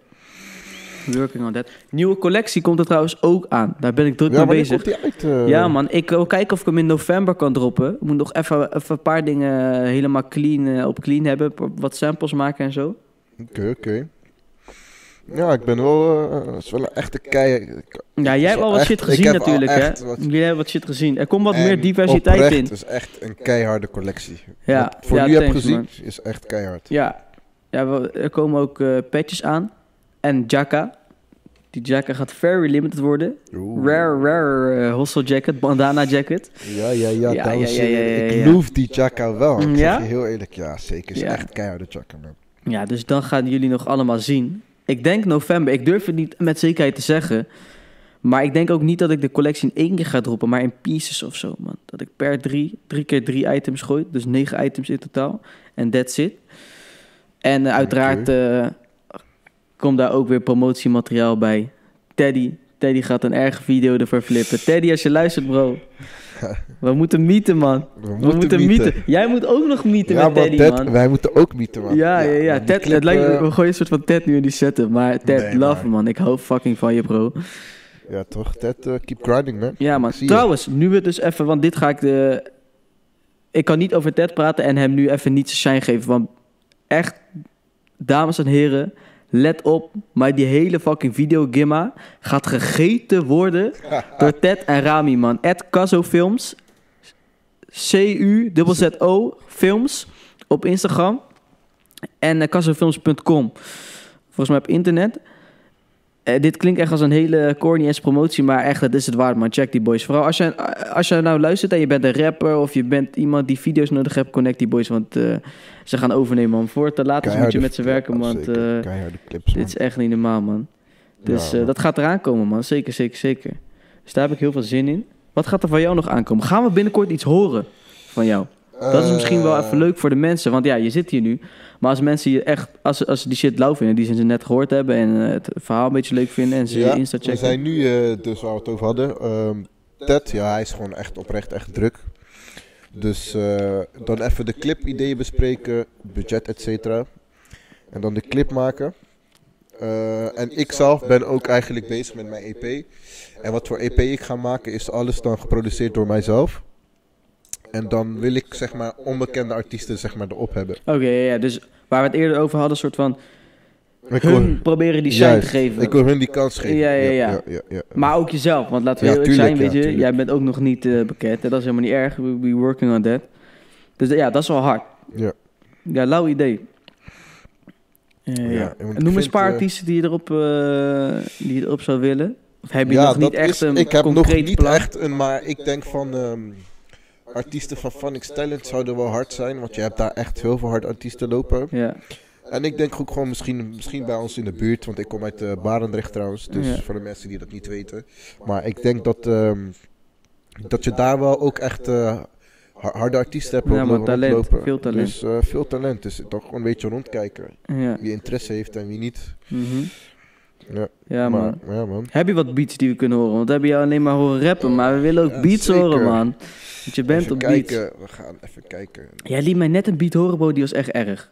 Speaker 1: Working on that. Nieuwe collectie komt er trouwens ook aan. Daar ben ik druk
Speaker 2: Ja,
Speaker 1: mee bezig.
Speaker 2: komt die uit? eh?
Speaker 1: Ja, man. Ik wil kijken of ik hem in november kan droppen. Ik moet nog even, even een paar dingen helemaal clean, eh, op clean hebben. Wat samples maken en zo.
Speaker 2: Oké, oké. Ja, ik ben wel... eh, het is wel een echte kei...
Speaker 1: Ja, jij hebt al wat
Speaker 2: Echt,
Speaker 1: shit gezien natuurlijk, hè?
Speaker 2: wat-
Speaker 1: Jullie hebben wat shit gezien. Er komt wat
Speaker 2: En
Speaker 1: meer diversiteit
Speaker 2: oprecht,
Speaker 1: in.
Speaker 2: Het is echt een keiharde collectie.
Speaker 1: Ja,
Speaker 2: Wat voor
Speaker 1: ja,
Speaker 2: nu heb gezien,
Speaker 1: man.
Speaker 2: is echt keihard.
Speaker 1: Ja, ja er komen ook eh patches aan. En Jacka. Die Jacka gaat very limited worden.
Speaker 2: Oeh.
Speaker 1: Rare, rare eh, hostel jacket, bandana jacket.
Speaker 2: Ja, ja, ja,
Speaker 1: Ja,
Speaker 2: dames
Speaker 1: ja,
Speaker 2: en
Speaker 1: ja, ja,
Speaker 2: heren.
Speaker 1: ja,
Speaker 2: Ik loof die Jacka wel. Ik zeg je heel eerlijk. Ja, zeker. is echt keiharde Jacka, man.
Speaker 1: Ja, dus dan gaan jullie nog allemaal zien. Ik denk november. Ik durf het niet met zekerheid te zeggen. Maar ik denk ook niet dat ik de collectie in één keer ga droppen, maar in pieces of zo, man. Dat ik per drie, drie keer drie items gooi. Dus negen items in totaal. En that's it. En eh, uiteraard eh, komt daar ook weer promotiemateriaal bij. Teddy. Teddy gaat een erge video ervoor flippen. Teddy, als je luistert, bro. We moeten meeten, man.
Speaker 2: We
Speaker 1: We
Speaker 2: moeten,
Speaker 1: moeten
Speaker 2: mieten.
Speaker 1: mieten. Jij moet ook nog mieten
Speaker 2: Ja,
Speaker 1: met Teddy,
Speaker 2: Ted,
Speaker 1: man.
Speaker 2: wij moeten ook mieten, man.
Speaker 1: Ja, ja, ja.
Speaker 2: die
Speaker 1: Ted,
Speaker 2: clip,
Speaker 1: het lijkt,
Speaker 2: eh,
Speaker 1: we gooien een soort van Ted nu in die setup. Maar Ted,
Speaker 2: Nee,
Speaker 1: love man. Ik hou fucking van je, bro.
Speaker 2: Ja, toch? Ted, eh, keep grinding, man.
Speaker 1: Ja, man.
Speaker 2: Je.
Speaker 1: Trouwens, nu we dus even... Want dit ga ik de... Ik kan niet over Ted praten en hem nu even niet zijn shine geven. Want echt, dames en heren... Let op, maar die hele fucking videogimma gaat gegeten worden door Ted en Rami, man. Ed Caso Films. C-U-Z-Z-O Films op Instagram. En uh, casofilms.com. Volgens mij op internet. Eh, dit klinkt echt als een hele corny ass promotie, maar echt, dat is het waard, man. Check die boys. Vooral als je, als je nou luistert en je bent een rapper of je bent iemand die video's nodig hebt, connect die boys, want eh, ze gaan overnemen, man. Voor het te laat is, moet je met ze werken, want
Speaker 2: Keiharde clips, man.
Speaker 1: dit is echt niet normaal, man. Dus
Speaker 2: Ja, man.
Speaker 1: dat gaat eraan komen, man. Zeker, zeker, zeker. Dus daar heb ik heel veel zin in. Wat gaat er van jou nog aankomen? Gaan we binnenkort iets horen van jou? Dat is misschien wel
Speaker 2: Eh,
Speaker 1: even leuk voor de mensen. Want ja, je zit hier nu. Maar als mensen je echt, als, als ze die shit lauw vinden, die ze net gehoord hebben en eh, het verhaal een beetje leuk vinden en ze
Speaker 2: Ja,
Speaker 1: Insta
Speaker 2: we
Speaker 1: checken.
Speaker 2: zijn nu, eh, dus waar we het over hadden. ehm, Ted, ja, hij is gewoon echt oprecht echt druk. Dus eh, dan even de clip-ideeën bespreken, budget, et cetera. En dan de clip maken. Eh, en ik zelf ben ook eigenlijk bezig met mijn EP. En wat voor EP ik ga maken is alles dan geproduceerd door mijzelf. En dan wil ik zeg maar onbekende artiesten zeg maar erop hebben.
Speaker 1: Oké, ja, ja, dus waar we het eerder over hadden, soort van
Speaker 2: Ik
Speaker 1: hun
Speaker 2: wil,
Speaker 1: proberen die shine te geven.
Speaker 2: ik wil hun die kans geven.
Speaker 1: Ja, ja, ja.
Speaker 2: ja, ja, ja.
Speaker 1: Maar ook jezelf, want laten we eerlijk
Speaker 2: tuurlijk,
Speaker 1: zijn,
Speaker 2: ja,
Speaker 1: weet je,
Speaker 2: tuurlijk.
Speaker 1: jij bent ook nog niet eh, bekend. En dat is helemaal niet erg. We, working on that. Dus ja, dat is wel hard.
Speaker 2: Ja.
Speaker 1: Ja, lauw idee.
Speaker 2: Ja,
Speaker 1: Noem eens een paar
Speaker 2: eh,
Speaker 1: artiesten die je erop, eh, die je erop zou willen. Of heb je nog niet echt
Speaker 2: is-
Speaker 1: een
Speaker 2: Ik heb nog niet
Speaker 1: plan?
Speaker 2: echt een, maar ik denk van ehm, artiesten van Phonics Talent zouden wel hard zijn, want je hebt daar echt heel veel harde artiesten lopen.
Speaker 1: Ja,
Speaker 2: En ik denk ook gewoon misschien, misschien bij ons in de buurt, want ik kom uit eh, Barendrecht trouwens, dus
Speaker 1: Ja.
Speaker 2: voor de mensen die dat niet weten. Maar ik denk dat, ehm, dat je daar wel ook echt har- harde artiesten hebt
Speaker 1: Ja, talent,
Speaker 2: rondlopen.
Speaker 1: veel talent.
Speaker 2: Dus eh, veel talent, dus toch gewoon een beetje rondkijken.
Speaker 1: ja.
Speaker 2: Wie interesse heeft en wie niet.
Speaker 1: Mhm.
Speaker 2: Ja,
Speaker 1: Ja, man.
Speaker 2: maar, ja, man.
Speaker 1: Heb je wat beats die we kunnen horen? Want we hebben jou alleen maar horen rappen, maar we willen ook
Speaker 2: Ja,
Speaker 1: beats
Speaker 2: zeker.
Speaker 1: horen, man. Want je bent
Speaker 2: Even
Speaker 1: op beats.
Speaker 2: we gaan even kijken.
Speaker 1: Jij liet mij net een beat horen, bro, die was echt erg.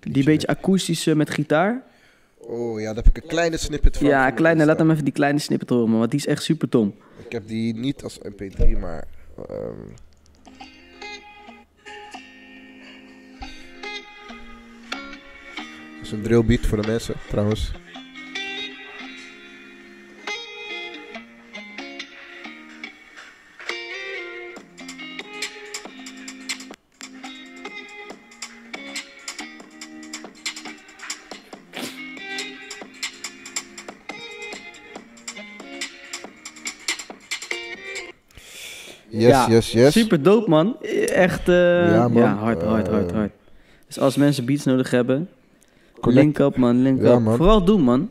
Speaker 1: Die
Speaker 2: Liedje
Speaker 1: beetje akoestische met gitaar.
Speaker 2: Oh ja, daar heb ik een kleine snippet van.
Speaker 1: Ja, kleine, laat hem even die kleine snippet horen, man. Want die is echt super tom.
Speaker 2: Ik heb die niet als mp3, maar... ehm, Dat is een drillbeat voor de mensen, trouwens. Yes,
Speaker 1: Ja,
Speaker 2: yes, yes.
Speaker 1: Super dope, man. Echt, eh, ja, hard, hard, hard,
Speaker 2: Eh,
Speaker 1: hard. Dus als mensen beats nodig hebben,
Speaker 2: Connect.
Speaker 1: link up, man, link
Speaker 2: Ja,
Speaker 1: up.
Speaker 2: man.
Speaker 1: Vooral doen, man.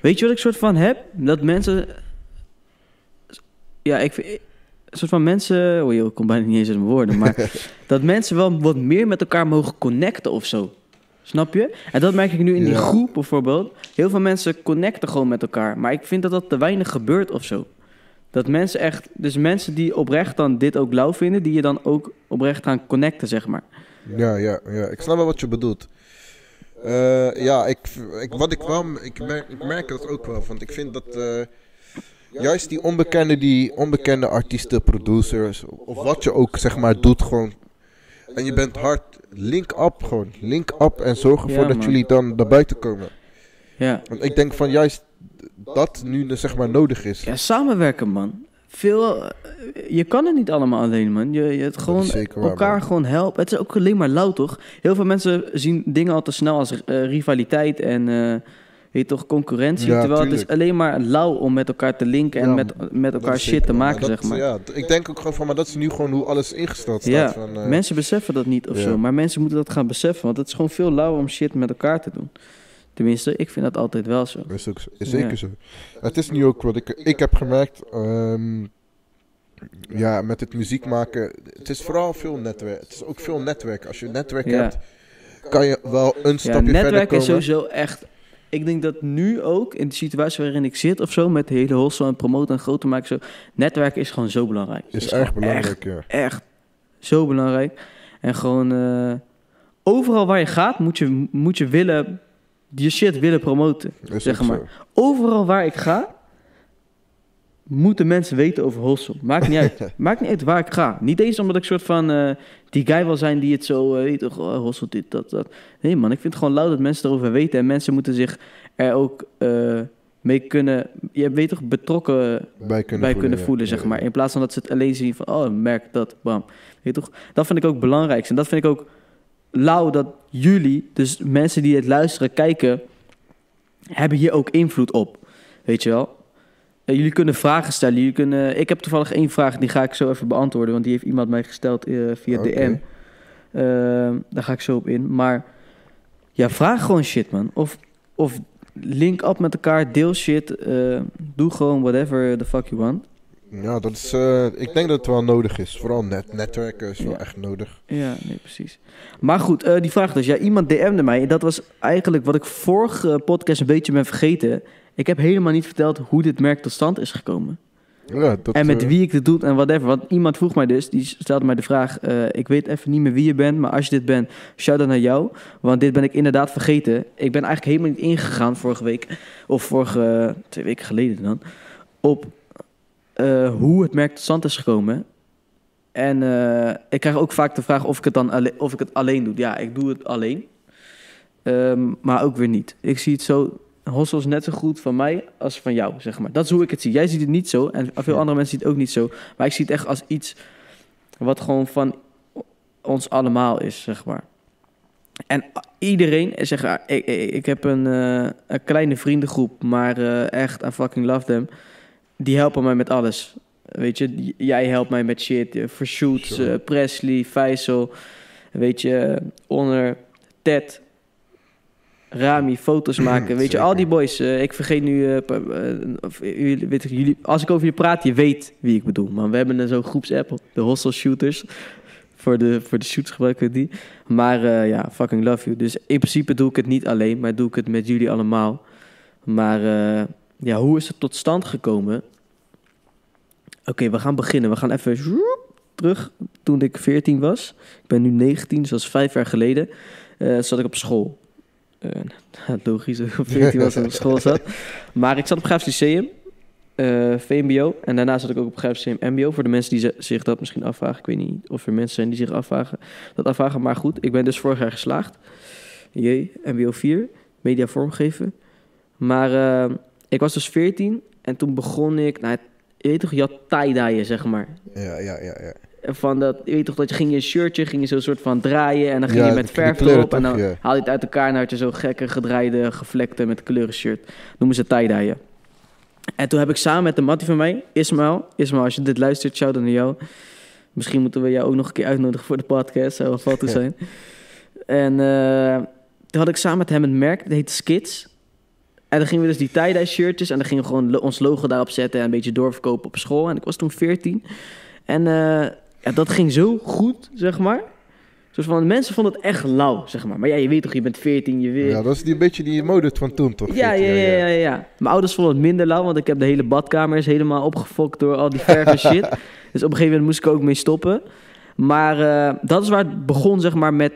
Speaker 1: Weet je wat ik soort van heb? Dat mensen... Ja, ik vind... Een soort van mensen... Oh joh, ik kom bijna niet eens uit mijn woorden. Maar dat mensen wel wat meer met elkaar mogen connecten of zo. Snap je? En dat merk ik nu in die
Speaker 2: Ja.
Speaker 1: groep bijvoorbeeld. Heel veel mensen connecten gewoon met elkaar. Maar ik vind dat dat te weinig gebeurt of zo. Dat mensen echt... Dus mensen die oprecht dan dit ook lauw vinden... die je dan ook oprecht gaan connecten, zeg maar.
Speaker 2: Ja, ja, ja. Ik snap wel wat je bedoelt. Eh, ja, ik, ik, wat ik wel, ik merk, ik merk dat ook wel. Want ik vind dat eh, juist die onbekende, die onbekende artiesten, producers, of wat je ook zeg maar doet, gewoon. En je bent hard, link up gewoon. Link up en zorg ervoor
Speaker 1: Ja,
Speaker 2: dat jullie dan naar buiten komen.
Speaker 1: Ja.
Speaker 2: Want ik denk van juist dat nu zeg maar nodig is.
Speaker 1: Ja, samenwerken, man. Veel, eh, je kan het niet allemaal alleen, man. Je, je het gewoon
Speaker 2: waar,
Speaker 1: elkaar
Speaker 2: man.
Speaker 1: gewoon helpen. Het is ook alleen maar lauw, toch? Heel veel mensen zien dingen al te snel als eh, rivaliteit en eh, weet je toch, concurrentie.
Speaker 2: Ja,
Speaker 1: terwijl het is alleen maar lauw om met elkaar te linken en
Speaker 2: Ja,
Speaker 1: met, met elkaar shit
Speaker 2: zeker
Speaker 1: te maken,
Speaker 2: dat-
Speaker 1: zeg maar.
Speaker 2: Ja, ik denk ook gewoon van, maar dat is nu gewoon hoe alles ingesteld staat.
Speaker 1: Ja,
Speaker 2: van,
Speaker 1: mensen beseffen dat niet of zo. Maar mensen moeten dat gaan beseffen. Want het is gewoon veel lauwer om shit met elkaar te doen. Tenminste, ik vind dat altijd wel zo.
Speaker 2: Is, ook zo, is zeker
Speaker 1: Ja.
Speaker 2: zo. Het is nu ook wat ik, ik heb gemerkt. ehm, ja, met het muziek maken. Het is vooral veel netwerk. Het is ook veel netwerk. Als je een netwerk
Speaker 1: Ja.
Speaker 2: hebt, kan je wel een stapje verder
Speaker 1: netwerk
Speaker 2: komen.
Speaker 1: is sowieso echt... Ik denk dat nu ook, in de situatie waarin ik zit of zo... met de hele hossel en promoten en groter maken... Zo, netwerk is gewoon zo belangrijk.
Speaker 2: Is erg belangrijk, ja.
Speaker 1: Echt zo belangrijk. En gewoon... eh, overal waar je gaat, moet je, moet je willen... Je shit willen promoten.
Speaker 2: Is
Speaker 1: zeg maar.
Speaker 2: zo.
Speaker 1: Overal waar ik ga... Moeten mensen weten over Hossel. Maakt niet uit. Maakt niet uit waar ik ga. Niet eens omdat ik soort van eh, die guy wil zijn die het zo eh, weet toch, oh, Hossel dit, dat, dat. Nee man, ik vind het gewoon lauw dat mensen erover weten. En mensen moeten zich er ook eh, mee kunnen, je weet toch, betrokken
Speaker 2: Bij kunnen
Speaker 1: bij
Speaker 2: voelen.
Speaker 1: kunnen voelen,
Speaker 2: Ja,
Speaker 1: zeg maar. In plaats van dat ze het alleen zien van, oh, merk dat, bam. Weet toch? Dat vind ik ook belangrijk. En dat vind ik ook lauw dat jullie, dus mensen die het luisteren, kijken, hebben hier ook invloed op. Weet je wel? Eh, jullie kunnen vragen stellen. Jullie kunnen, ik heb toevallig één vraag, die ga ik zo even beantwoorden, want die heeft iemand mij gesteld eh, via
Speaker 2: Oké.
Speaker 1: DM. Ehm, daar ga ik zo op in. Maar ja, vraag gewoon shit, man. Of, of link up met elkaar, deel shit. eh, doe gewoon whatever the fuck you want.
Speaker 2: Ja, dat is, eh, ik denk dat het wel nodig is. Vooral net, netwerken is wel
Speaker 1: Ja.
Speaker 2: echt nodig.
Speaker 1: Ja, nee, precies. Maar goed, eh, die vraag dus. Ja, iemand DM'de mij. Dat was eigenlijk wat ik vorige podcast een beetje ben vergeten. Ik heb helemaal niet verteld hoe dit merk tot stand is gekomen.
Speaker 2: Ja, dat,
Speaker 1: en met
Speaker 2: eh,
Speaker 1: wie ik dit doe en whatever. Want iemand vroeg mij dus, die stelde mij de vraag... ik weet even niet meer wie je bent, maar als je dit bent... shout-out naar jou, want dit ben ik inderdaad vergeten. Ik ben eigenlijk helemaal niet ingegaan vorige week... of vorige, twee weken geleden dan... op eh, hoe het merk tot stand is gekomen. En eh, ik krijg ook vaak de vraag of ik het dan alle- of ik het alleen doe. Ja, ik doe het alleen. Ehm, maar ook weer niet. Ik zie het zo... Hossel is net zo goed van mij als van jou, zeg maar. Dat is hoe ik het zie. Jij ziet het niet zo en veel andere mensen zien het ook niet zo. Maar ik zie het echt als iets wat gewoon van ons allemaal is, zeg maar. En iedereen, zeg, maar, ik, ik, ik heb een, eh, een kleine vriendengroep, maar eh, echt, I fucking love them. Die helpen mij met alles. Weet je, jij helpt mij met shit. eh, voor shoots,
Speaker 2: Sure.
Speaker 1: eh, Presley, Faisal. Weet je, Honor, Ted, Rami, foto's maken. Weet je, al die boys. eh, ik vergeet nu, of, jullie, weet ik, jullie, als ik over je praat, je weet wie ik bedoel. Maar we hebben een zo'n groepsapp, de Hostel Shooters. Voor de, voor de shoots gebruiken we die. Maar ja, fucking love you. Dus in principe doe ik het niet alleen, maar doe ik het met jullie allemaal. Maar ja, hoe is het tot stand gekomen? Oké, we gaan beginnen. We gaan even terug toen ik 14 was. Ik ben nu 19, dus dat is vijf jaar geleden. eh, zat ik op school. Eh, logisch dat ik op 14 was en op school zat. Maar ik zat op Graafs Lyceum, eh, VMBO. En daarna zat ik ook op Graafs Lyceum MBO. Voor de mensen die zich dat misschien afvragen. Ik weet niet of er mensen zijn die zich afvragen, dat afvragen. Maar goed, ik ben dus vorig jaar geslaagd. Jee, MBO 4, media vormgeven. Maar eh, ik was dus 14 en toen begon ik, nou, je weet toch, je had tie-dyeën, zeg maar.
Speaker 2: Ja, ja, ja. ja.
Speaker 1: Van dat, je weet toch, dat je ging je een shirtje, ging je zo'n soort van draaien en dan ging
Speaker 2: Ja,
Speaker 1: je met verf erop en dan
Speaker 2: ja.
Speaker 1: haal je het uit elkaar en dan had je zo'n gekke gedraaide, gevlekte met kleuren shirt. Noemen ze tie-dyeën. En toen heb ik samen met de mattie van mij, Ismael, Ismael, als je dit luistert, shout out naar jou. Misschien moeten we jou ook nog een keer uitnodigen voor de podcast, zou wel fout zijn. En eh, toen had ik samen met hem een merk, dat heet Skids. En dan gingen we dus die tie-dye shirtjes en dan gingen we gewoon ons logo daarop zetten en een beetje doorverkopen op school. En ik was toen 14. En eh, ja, dat ging zo goed, zeg maar. Zoals van, mensen vonden het echt lauw, zeg maar. Maar ja, je weet toch, je bent 14, je weet...
Speaker 2: Ja, dat is die, een beetje die mode van toen, toch?
Speaker 1: Ja, ja, ja, ja, ja. Mijn ouders vonden het minder lauw, want ik heb de hele badkamer is helemaal opgefokt door al die verf en shit. Dus op een gegeven moment moest ik ook mee stoppen. Maar eh, dat is waar het begon, zeg maar, met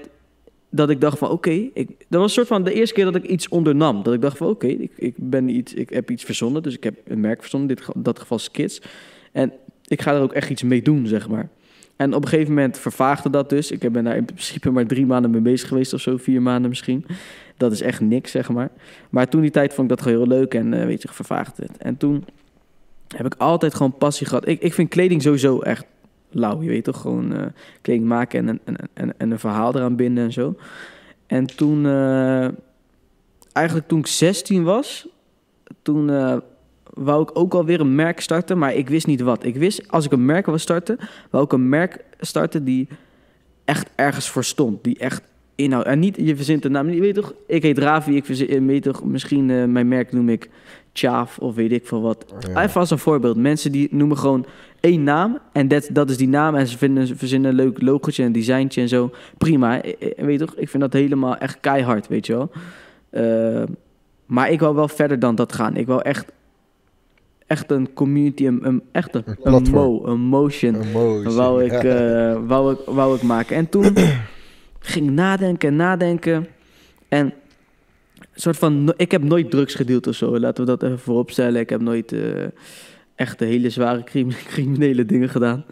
Speaker 1: dat ik dacht van, oké, dat was een soort van de eerste keer dat ik iets ondernam. Dat ik dacht van, oké, ik, ik ben iets, ik heb iets verzonnen, dus ik heb een merk verzonnen, dit, dat geval Skids. En ik ga er ook echt iets mee doen, zeg maar. En op een gegeven moment vervaagde dat dus. Ik ben daar in principe maar drie maanden mee bezig geweest of zo, vier maanden misschien. Dat is echt niks, zeg maar. Maar toen die tijd vond ik dat gewoon heel leuk en eh, weet je, vervaagde het. En toen heb ik altijd gewoon passie gehad. Ik, ik vind kleding sowieso echt lauw, je weet toch? Gewoon kleding maken en, en, en, en een verhaal eraan binden en zo. En toen, eh, eigenlijk toen ik 16 was, toen eh, wou ik ook alweer een merk starten, maar ik wist niet wat. Ik wist, als ik een merk wil starten, wou ik een merk starten die echt ergens voor stond. Die echt inhoud. En niet, je verzint de naam. Je weet toch, ik heet Ravi, ik verzin, weet toch, misschien mijn merk noem ik Chaaf of weet ik veel wat.
Speaker 2: Ja.
Speaker 1: Even als een voorbeeld. Mensen die noemen gewoon één naam en dat, dat is die naam. En ze vinden, ze verzinnen een leuk logootje en designtje en zo. Prima. Eh, eh, Weet je toch, ik vind dat helemaal echt keihard, weet je wel. Eh, maar ik wou wel verder dan dat gaan. Ik wou echt, echt een community, een, een, echt een, mo, een motion
Speaker 2: Een motion.
Speaker 1: wou ik, wou, ik, wou ik maken. En toen ging ik nadenken en nadenken. En soort van, ik heb nooit drugs gedeeld of zo. Laten we dat even vooropstellen. Ik heb nooit eh, echt de hele zware crim- criminele dingen gedaan.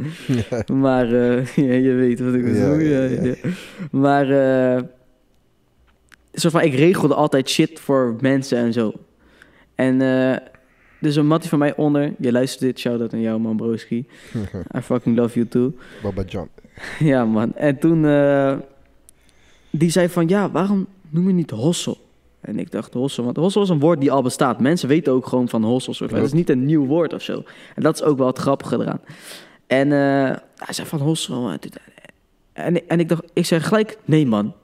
Speaker 1: Maar eh, ja, je weet wat ik bedoel.
Speaker 2: Ja.
Speaker 1: Maar een soort van, ik regelde altijd shit voor mensen en zo. En dus een mattie van mij onder. Je luistert dit, shout-out aan jou man broski. I fucking love you too.
Speaker 2: Baba John.
Speaker 1: Ja, man. En toen, die zei van, ja, waarom noem je niet hossel? En ik dacht hossel, want hossel is een woord die al bestaat. Mensen weten ook gewoon van hossel. soort. Het is niet een nieuw woord of zo. En dat is ook wel het grappige eraan. En eh, hij zei van hossel. En, dit- en, en ik dacht, ik zei gelijk, nee man.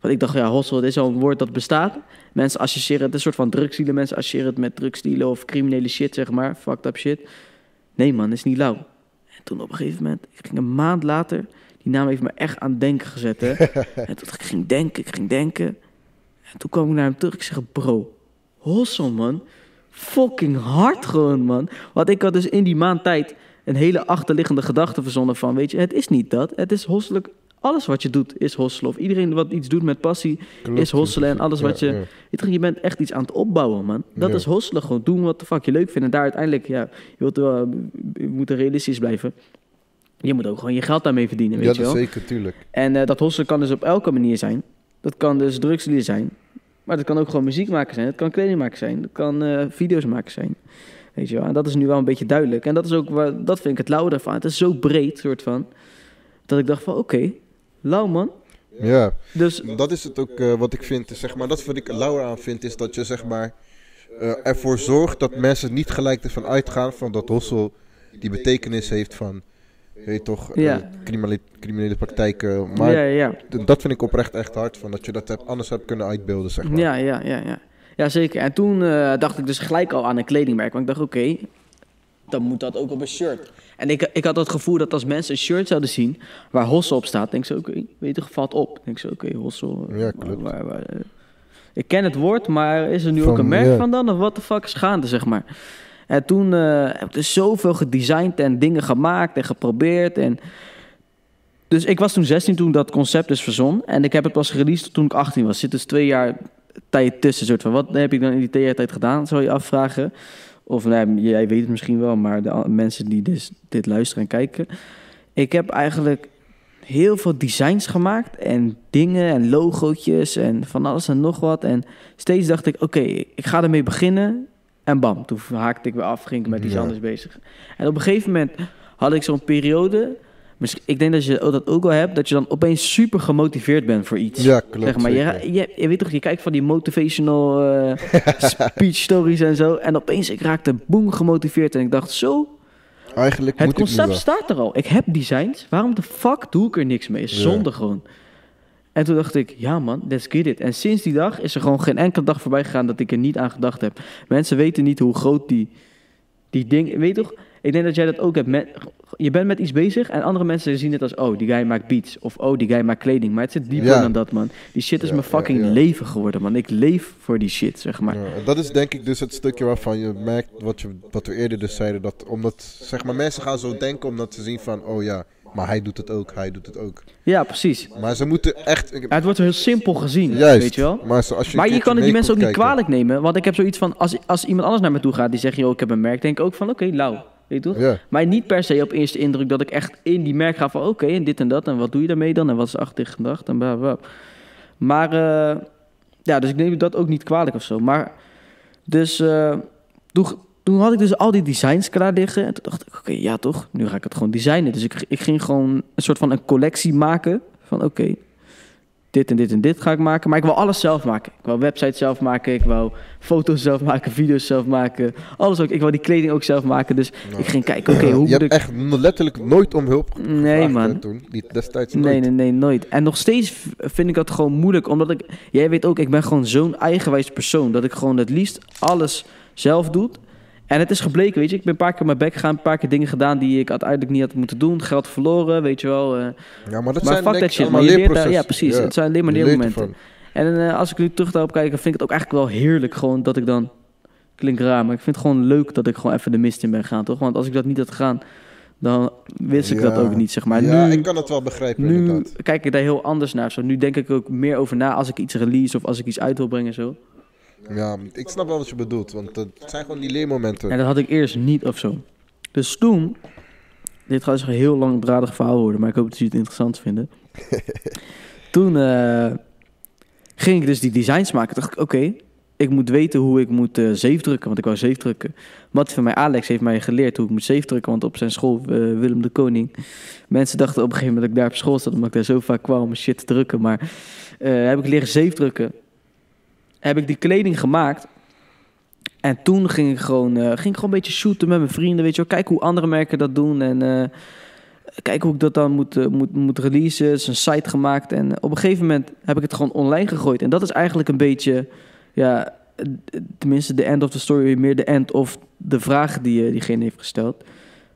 Speaker 1: Want ik dacht, ja, hossel, dit is al een woord dat bestaat. Mensen associëren het, een soort van drugsdealen. Mensen associëren het met drugsdealen of criminele shit, zeg maar. Fucked up shit. Nee man, is niet lauw. En toen op een gegeven moment, ik ging een maand later, die naam heeft me echt aan het denken gezet. Hè? en toen ik ging denken, ik ging denken. En toen kwam ik naar hem terug. Ik zeg, bro, hossel man. Fucking hard gewoon, man. Want ik had dus in die maand tijd een hele achterliggende gedachte verzonnen van, weet je, het is niet dat. Het is hosselijk. Alles wat je doet is hosselen. Of iedereen wat iets doet met passie
Speaker 2: Klopt,
Speaker 1: is hosselen. En alles wat je...
Speaker 2: ja.
Speaker 1: Je, bent echt iets aan het opbouwen, man. Dat
Speaker 2: Ja.
Speaker 1: is hosselen. Gewoon doen wat de fuck je leuk vindt. En daar uiteindelijk, ja, je, wilt wel, je moet realistisch blijven. Je moet ook gewoon je geld daarmee verdienen, weet
Speaker 2: Ja,
Speaker 1: je wel.
Speaker 2: zeker, tuurlijk.
Speaker 1: En eh, dat hosselen kan dus op elke manier zijn. Dat kan dus drugsdealer zijn. Maar dat kan ook gewoon muziek maken zijn. Het kan kleding maken zijn. Dat kan eh, video's maken zijn. Weet je wel. En dat is nu wel een beetje duidelijk. En dat is ook waar, dat vind ik het lauwe ervan. Het is zo breed, soort van. Dat ik dacht van, oké, lauw man.
Speaker 2: Ja,
Speaker 1: Dus
Speaker 2: dat is het ook eh, wat ik vind. Zeg maar, dat wat ik er lauwer aan vind, is dat je zeg maar, eh, ervoor zorgt dat mensen niet gelijk ervan uitgaan van dat hossel die betekenis heeft van, weet toch, eh, criminele, criminele praktijken. Maar
Speaker 1: ja, ja.
Speaker 2: d- dat vind ik oprecht echt hard, van dat je dat hebt, anders hebt kunnen uitbeelden, zeg maar.
Speaker 1: Ja, ja, ja, ja. Ja, zeker. En toen eh, dacht ik dus gelijk al aan een kledingmerk. Want ik dacht, oké, dan moet dat ook op een shirt. En ik, ik had het gevoel dat als mensen een shirt zouden zien waar Hossel op staat, denk ze, oké, weet je, valt op. Denk ze, oké, Hossel. eh,
Speaker 2: Ja, klopt.
Speaker 1: waar- waar-. Ik ken het woord, maar is er nu
Speaker 2: Van,
Speaker 1: ook een merk van dan? Of wat de fuck is gaande, zeg maar. En toen eh, heb ik zoveel gedesigned en dingen gemaakt en geprobeerd. En... Dus ik was toen 16 toen dat concept dus verzon. En ik heb het pas gereleased toen ik 18 was. Zit dus twee jaar tijd tussen. Soort van, wat heb ik dan in die twee jaar tijd gedaan, zou je afvragen. Of nee, jij weet het misschien wel, maar de mensen die dus dit luisteren en kijken. Ik heb eigenlijk heel veel designs gemaakt en dingen en logootjes en van alles en nog wat. En steeds dacht ik, oké, ik ga ermee beginnen. En bam, toen haakte ik weer af, ging ik met iets
Speaker 2: Ja.
Speaker 1: anders bezig. En op een gegeven moment had ik zo'n periode. misschien- Ik denk dat je dat ook wel hebt, dat je dan opeens super gemotiveerd bent voor iets.
Speaker 2: Ja, klopt.
Speaker 1: Zeg maar, je, je, je weet toch, je kijkt van die motivational eh, speech stories en zo. En opeens, ik raakte boem gemotiveerd. En ik dacht, zo,
Speaker 2: Eigenlijk
Speaker 1: het
Speaker 2: moet ik nu
Speaker 1: concept staat er al. Ik heb designs. Waarom de fuck doe ik er niks mee? Zonde gewoon. En toen dacht ik, ja man, let's get it. En sinds die dag is er gewoon geen enkele dag voorbij gegaan dat ik er niet aan gedacht heb. Mensen weten niet hoe groot die, die ding... Weet toch? Ik denk dat jij dat ook hebt. Met, je bent met iets bezig en andere mensen zien het als... Oh, die guy maakt beats. Of oh, die guy maakt kleding. Maar het zit dieper
Speaker 2: Ja.
Speaker 1: dan dat, man. Die shit is
Speaker 2: Ja,
Speaker 1: mijn fucking
Speaker 2: ja.
Speaker 1: leven geworden, man. Ik leef voor die shit, zeg maar.
Speaker 2: Dat is denk ik dus het stukje waarvan je merkt, wat, je, wat we eerder dus zeiden, dat omdat, zeg maar, mensen gaan zo denken omdat ze zien van, oh ja, maar hij doet het ook, hij doet het ook.
Speaker 1: Ja, precies.
Speaker 2: Maar ze moeten echt,
Speaker 1: Ja, Het wordt heel simpel gezien,
Speaker 2: juist,
Speaker 1: weet je wel.
Speaker 2: maar als je,
Speaker 1: Maar je kan het die mensen ook niet kwalijk nemen. Want ik heb zoiets van, als, als iemand anders naar me toe gaat die zegt, joh, ik heb een merk, denk ik ook van, oké, lauw. Weet je toch?
Speaker 2: Ja,
Speaker 1: Maar niet per se op eerste indruk dat ik echt in die merk ga van, oké, en dit en dat. En wat doe je daarmee dan? En wat is achter gedacht? En bla, bla. Maar, eh, ja, dus ik neem dat ook niet kwalijk of zo. Maar, dus, eh, toen, toen had ik dus al die designs klaar liggen. En toen dacht ik, oké, ja toch, nu ga ik het gewoon designen. Dus ik, ik ging gewoon een soort van een collectie maken. Van, oké, dit en dit en dit ga ik maken. Maar ik wil alles zelf maken. Ik wil websites zelf maken. Ik wou foto's zelf maken, video's zelf maken. Alles ook. Ik wil die kleding ook zelf maken. Dus ik ging kijken, oké, hoe
Speaker 2: je hebt
Speaker 1: ik...
Speaker 2: echt letterlijk nooit om hulp
Speaker 1: Nee,
Speaker 2: gevraagd,
Speaker 1: man.
Speaker 2: toen. Die, destijds nooit.
Speaker 1: Nee, nee, nee, nooit. En nog steeds vind ik dat gewoon moeilijk, omdat ik... Jij weet ook, ik ben gewoon zo'n eigenwijs persoon, dat ik gewoon het liefst alles zelf doe. En het is gebleken, weet je, ik ben een paar keer op mijn bek gegaan, een paar keer dingen gedaan die ik uiteindelijk niet had moeten doen. Geld verloren, weet je wel. eh.
Speaker 2: Ja, maar dat
Speaker 1: Maar
Speaker 2: zijn
Speaker 1: fuck
Speaker 2: ik
Speaker 1: shit, man. Je leert daar- ja, precies. Het zijn alleen maar leermomenten. En eh, als ik nu terug daarop kijk, dan vind ik het ook eigenlijk wel heerlijk gewoon dat ik dan... Klinkt raar, maar ik vind het gewoon leuk dat ik gewoon even de mist in ben gaan, toch? Want als ik dat niet had gedaan, dan wist ik dat ook niet, zeg maar.
Speaker 2: ja,
Speaker 1: nu,
Speaker 2: ik kan het wel begrijpen
Speaker 1: nu
Speaker 2: inderdaad.
Speaker 1: kijk ik daar heel anders naar. Zo. Nu denk ik ook meer over na als ik iets release of als ik iets uit wil brengen. Zo.
Speaker 2: Ja, ik snap wel wat je bedoelt, want het zijn gewoon die leermomenten.
Speaker 1: En dat had ik eerst niet of zo. Dus toen, dit gaat dus een heel langdradig verhaal worden, maar ik hoop dat jullie het interessant vinden. toen eh, ging ik dus die designs maken. Dacht ik, oké, ik moet weten hoe ik moet eh zeefdrukken, want ik wou zeefdrukken. Mattie van mij, Alex, heeft mij geleerd hoe ik moet zeefdrukken, want op zijn school, eh, Willem de Koning, mensen dachten op een gegeven moment dat ik daar op school zat, omdat ik daar zo vaak kwam om shit te drukken. Maar eh, heb ik leren zeefdrukken. Heb ik die kleding gemaakt. En toen ging ik gewoon, eh, ging ik gewoon een beetje shooten met mijn vrienden. Weet je wel, kijken hoe andere merken dat doen. En eh kijken hoe ik dat dan moet, eh, moet, moet releasen. Is een site gemaakt. En op een gegeven moment heb ik het gewoon online gegooid. En dat is eigenlijk een beetje, ja, tenminste de end of the story. Meer de end of de vraag die diegene heeft gesteld.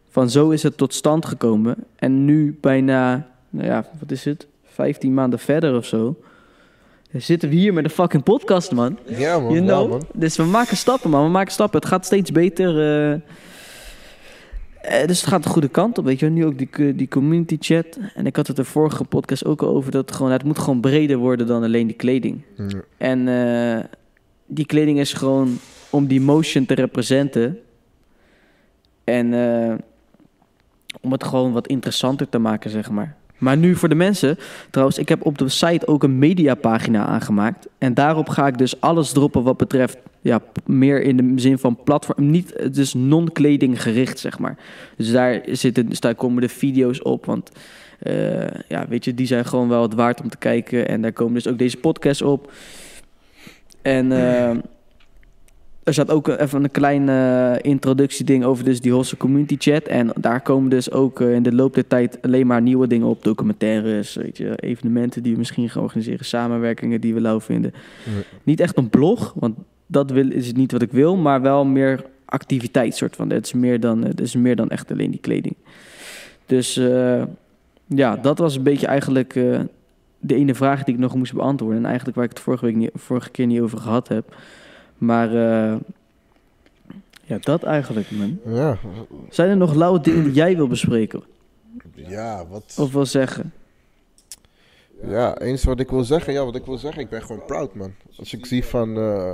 Speaker 1: Van zo is het tot stand gekomen. En nu bijna, nou ja, wat is het? 15 maanden verder of zo. Zitten we hier met een fucking podcast, man.
Speaker 2: Ja man,
Speaker 1: You
Speaker 2: ja,
Speaker 1: know?
Speaker 2: man.
Speaker 1: Dus we maken stappen, man. We maken stappen. Het gaat steeds beter. eh. Eh, dus het gaat de goede kant op, weet je. Nu ook die, die community chat. En ik had het de vorige podcast ook al over. Dat het, gewoon, het moet gewoon breder worden dan alleen die kleding.
Speaker 2: Ja.
Speaker 1: En eh, die kleding is gewoon om die motion te representen. En eh, om het gewoon wat interessanter te maken, zeg maar. Maar nu voor de mensen, trouwens, ik heb op de site ook een mediapagina aangemaakt. En daarop ga ik dus alles droppen wat betreft, ja, meer in de zin van platform, niet, dus non-kleding gericht, zeg maar. Dus daar, zitten, dus daar komen de video's op, want eh, ja, weet je, die zijn gewoon wel het waard om te kijken. En daar komen dus ook deze podcasts op. En eh, er staat ook even een klein eh, introductieding over dus die Hosse Community Chat. En daar komen dus ook eh, in de loop der tijd alleen maar nieuwe dingen op. Documentaires, weet je, evenementen die we misschien gaan organiseren. Samenwerkingen die we lauw vinden. Niet echt een blog, want dat wil, is niet wat ik wil. Maar wel meer activiteit soort van. Het is meer dan, het is meer dan echt alleen die kleding. Dus eh, ja, dat was een beetje eigenlijk... de ene vraag die ik nog moest beantwoorden. En eigenlijk waar ik het vorige, week niet, vorige keer niet over gehad heb. Maar eh, ja, dat eigenlijk, man.
Speaker 2: Ja,
Speaker 1: Zijn er nog lauwe dingen die jij wil bespreken?
Speaker 2: ja, wat...
Speaker 1: Of wil zeggen?
Speaker 2: Ja, eens wat ik wil zeggen. Ja, wat ik wil zeggen. Ik ben gewoon proud, man. Als ik zie van, eh,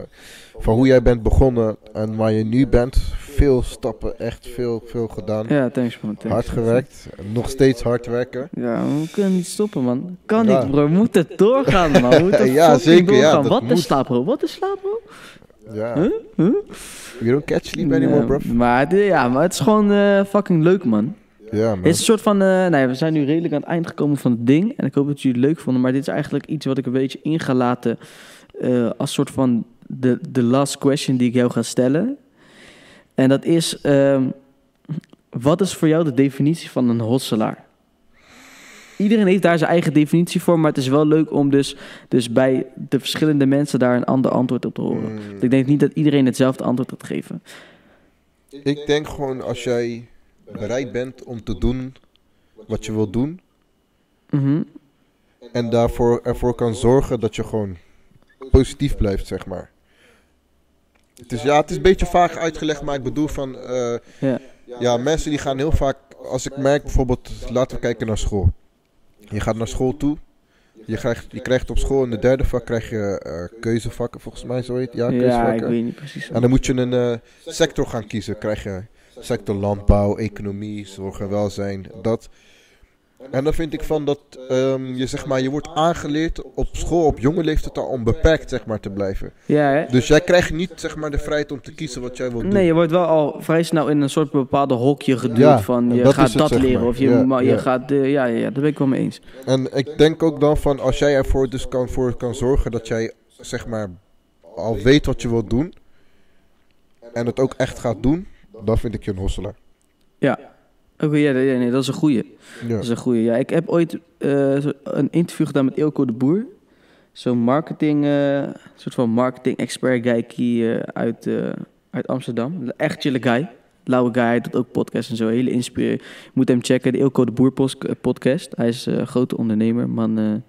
Speaker 2: van hoe jij bent begonnen en waar je nu bent. Veel stappen, echt veel, veel gedaan.
Speaker 1: Ja, thanks man. Thanks.
Speaker 2: Hard gewerkt. Nog steeds hard werken.
Speaker 1: Ja, we kunnen niet stoppen, man. Kan
Speaker 2: Ja.
Speaker 1: niet, bro. We moeten doorgaan, man. We moeten
Speaker 2: Ja, zeker, ja, dat
Speaker 1: Wat
Speaker 2: moet.
Speaker 1: is slaap, bro? Wat is slaap, bro?
Speaker 2: Ja.
Speaker 1: Huh? Huh?
Speaker 2: You don't catch sleep anymore,
Speaker 1: Nee,
Speaker 2: bro.
Speaker 1: Maar, het- ja, maar het is gewoon eh, fucking leuk, man.
Speaker 2: Ja, man.
Speaker 1: Het is een soort van... eh, nee, we zijn nu redelijk aan het eind gekomen van het ding. En ik hoop dat jullie het leuk vonden. Maar dit is eigenlijk iets wat ik een beetje in ga laten... eh, als soort van de, de last question die ik jou ga stellen. En dat is... ehm, wat is voor jou de definitie van een hosselaar? Iedereen heeft daar zijn eigen definitie voor, maar het is wel leuk om dus, dus bij de verschillende mensen daar een ander antwoord op te horen.
Speaker 2: Mm.
Speaker 1: Want Ik denk niet dat iedereen hetzelfde antwoord gaat geven.
Speaker 2: Ik denk gewoon als jij bereid bent om te doen wat je wilt doen.
Speaker 1: Mhm.
Speaker 2: En daarvoor ervoor kan zorgen dat je gewoon positief blijft, zeg maar. Dus ja, het is een beetje vaag uitgelegd, maar ik bedoel van... eh,
Speaker 1: Ja.
Speaker 2: ja, mensen die gaan heel vaak... Als ik merk bijvoorbeeld, laten we kijken naar school. Je gaat naar school toe. Je krijgt, je krijgt op school in de derde vak krijg je eh, keuzevakken, volgens mij zo heet Ja,
Speaker 1: Ja, ik
Speaker 2: keuzevakken.
Speaker 1: weet niet precies.
Speaker 2: En dan moet je een eh, sector gaan kiezen. Krijg je sector landbouw, economie, zorg en welzijn, dat. En dan vind ik van dat ehm, je zeg maar, je wordt aangeleerd op school op jonge leeftijd al om beperkt zeg maar te blijven.
Speaker 1: Ja, hè?
Speaker 2: Dus jij krijgt niet zeg maar de vrijheid om te kiezen wat jij wilt doen.
Speaker 1: Nee, je wordt wel al vrij snel in een soort bepaalde hokje geduwd
Speaker 2: Ja,
Speaker 1: van je
Speaker 2: dat
Speaker 1: gaat
Speaker 2: het,
Speaker 1: dat leren
Speaker 2: maar.
Speaker 1: of je,
Speaker 2: Ja,
Speaker 1: je
Speaker 2: ja.
Speaker 1: gaat... ja, ja, ja, daar ben ik wel mee eens.
Speaker 2: En ik denk ook dan van als jij ervoor dus kan, voor kan zorgen dat jij zeg maar al weet wat je wilt doen en het ook echt gaat doen, dan vind ik je een hosselaar.
Speaker 1: Oké, ja, ja, nee, dat is een goeie.
Speaker 2: Ja.
Speaker 1: Dat is een goeie. Ja, ik heb ooit eh, een interview gedaan met Eelco de Boer. Zo'n marketing, eh, soort van marketing expert guy eh, uit, uit Amsterdam. Echt chille guy. Lauwe guy, hij doet ook podcast en zo. Hele inspirerend. Je moet hem checken, de Eelco de Boer podcast. Hij is een grote ondernemer. Man,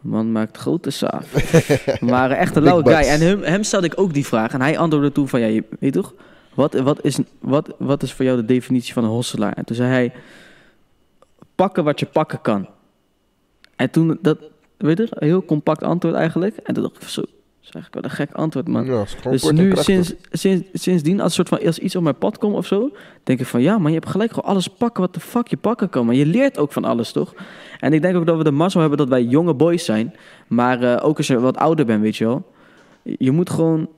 Speaker 1: man maakt grote saaf. maar echt een lauwe guy. En hem, hem stelde ik ook die vraag. En hij antwoordde toen van, ja, je weet toch... Wat, wat, is, wat, wat is voor jou de definitie van een hosselaar? En toen zei hij, pakken wat je pakken kan. En toen, dat, weet je, een heel compact antwoord eigenlijk. En toen dacht ik, zo, dat is eigenlijk wel een gek antwoord, man.
Speaker 2: Ja,
Speaker 1: dus nu, sinds, sinds, sindsdien, als, soort van, als iets op mijn pad komt of zo, denk ik van, ja, man, je hebt gelijk gewoon alles pakken wat de fuck je pakken kan. Maar je leert ook van alles, toch? En ik denk ook dat we de mazzel hebben dat wij jonge boys zijn. Maar eh, ook als je wat ouder bent, weet je wel. Je moet gewoon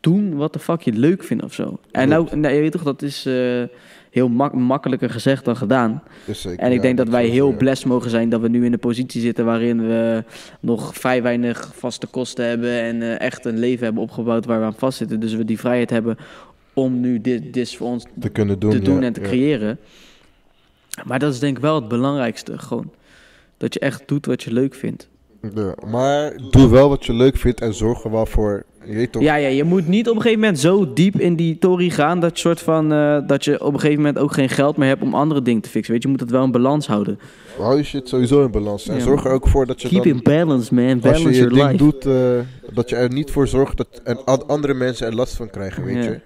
Speaker 1: doen wat de fuck je leuk vindt of zo. En nou, nou, je weet toch, dat is eh, heel mak- makkelijker gezegd dan gedaan.
Speaker 2: Dus zeker,
Speaker 1: En ik
Speaker 2: ja,
Speaker 1: denk dat wij heel blessed mogen zijn dat we nu in de positie zitten waarin we nog vrij weinig vaste kosten hebben en eh, echt een leven hebben opgebouwd waar we aan vastzitten. Dus we die vrijheid hebben om nu dit, dit voor ons
Speaker 2: te kunnen doen,
Speaker 1: te doen
Speaker 2: ja,
Speaker 1: en te
Speaker 2: ja.
Speaker 1: creëren. Maar dat is denk ik wel het belangrijkste, gewoon. Dat je echt doet wat je leuk vindt.
Speaker 2: Ja, maar doe wel wat je leuk vindt en zorg er wel voor. Je weet toch?
Speaker 1: Ja, ja, je moet niet op een gegeven moment zo diep in die tory gaan dat, je soort van, eh, dat je op een gegeven moment ook geen geld meer hebt om andere dingen te fixen. Weet je, je moet het wel in balans houden.
Speaker 2: Hou je shit sowieso in balans. En
Speaker 1: Ja,
Speaker 2: zorg er ook voor dat je
Speaker 1: Keep
Speaker 2: dan,
Speaker 1: in balance, man.
Speaker 2: als
Speaker 1: Balance
Speaker 2: je je
Speaker 1: your
Speaker 2: ding
Speaker 1: life.
Speaker 2: doet, eh, dat je er niet voor zorgt dat en an- andere mensen er last van krijgen, weet
Speaker 1: Ja.
Speaker 2: je.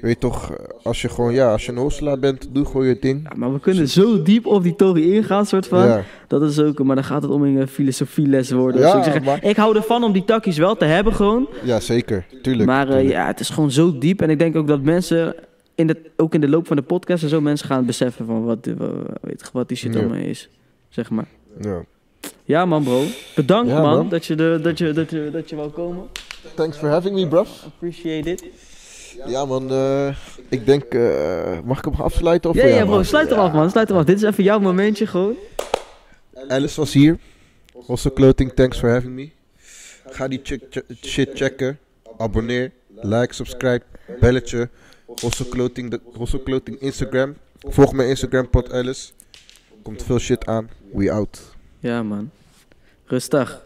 Speaker 2: Weet toch, eh, als je gewoon, ja, als je een hosselaar bent, doe gewoon je ding.
Speaker 1: Ja, maar we kunnen zo diep op die tory ingaan, soort van.
Speaker 2: Ja,
Speaker 1: Dat is ook, maar dan gaat het om een filosofieles worden.
Speaker 2: Ja.
Speaker 1: Ik, zeg,
Speaker 2: maar-
Speaker 1: ik hou ervan om die takjes wel te hebben gewoon.
Speaker 2: ja, zeker. Tuurlijk.
Speaker 1: maar eh, ja, het is gewoon zo diep. En ik denk ook dat mensen, in de, ook in de loop van de podcast en zo, mensen gaan beseffen van wat, eh, weet, je, wat die shit
Speaker 2: Ja.
Speaker 1: allemaal is. Zeg maar.
Speaker 2: Ja.
Speaker 1: Ja man bro, bedankt man,
Speaker 2: man.
Speaker 1: Dat, je de, dat, je, dat, je, dat je wou komen.
Speaker 2: Thanks for having me, bro.
Speaker 1: Appreciate it.
Speaker 2: Ja, man. eh, ik denk, eh, mag ik hem afsluiten? Of
Speaker 1: Ja, ja bro,
Speaker 2: man?
Speaker 1: sluit hem af man, sluit hem af. Dit is even jouw momentje gewoon.
Speaker 2: Alice was hier. Also Clothing, thanks for having me. Ga die shit checken. Abonneer, like, subscribe, belletje. Also Clothing, de, also Clothing Instagram. Volg mijn Instagram, pot Alice. Komt veel shit aan. We out.
Speaker 1: Ja man. Rustig.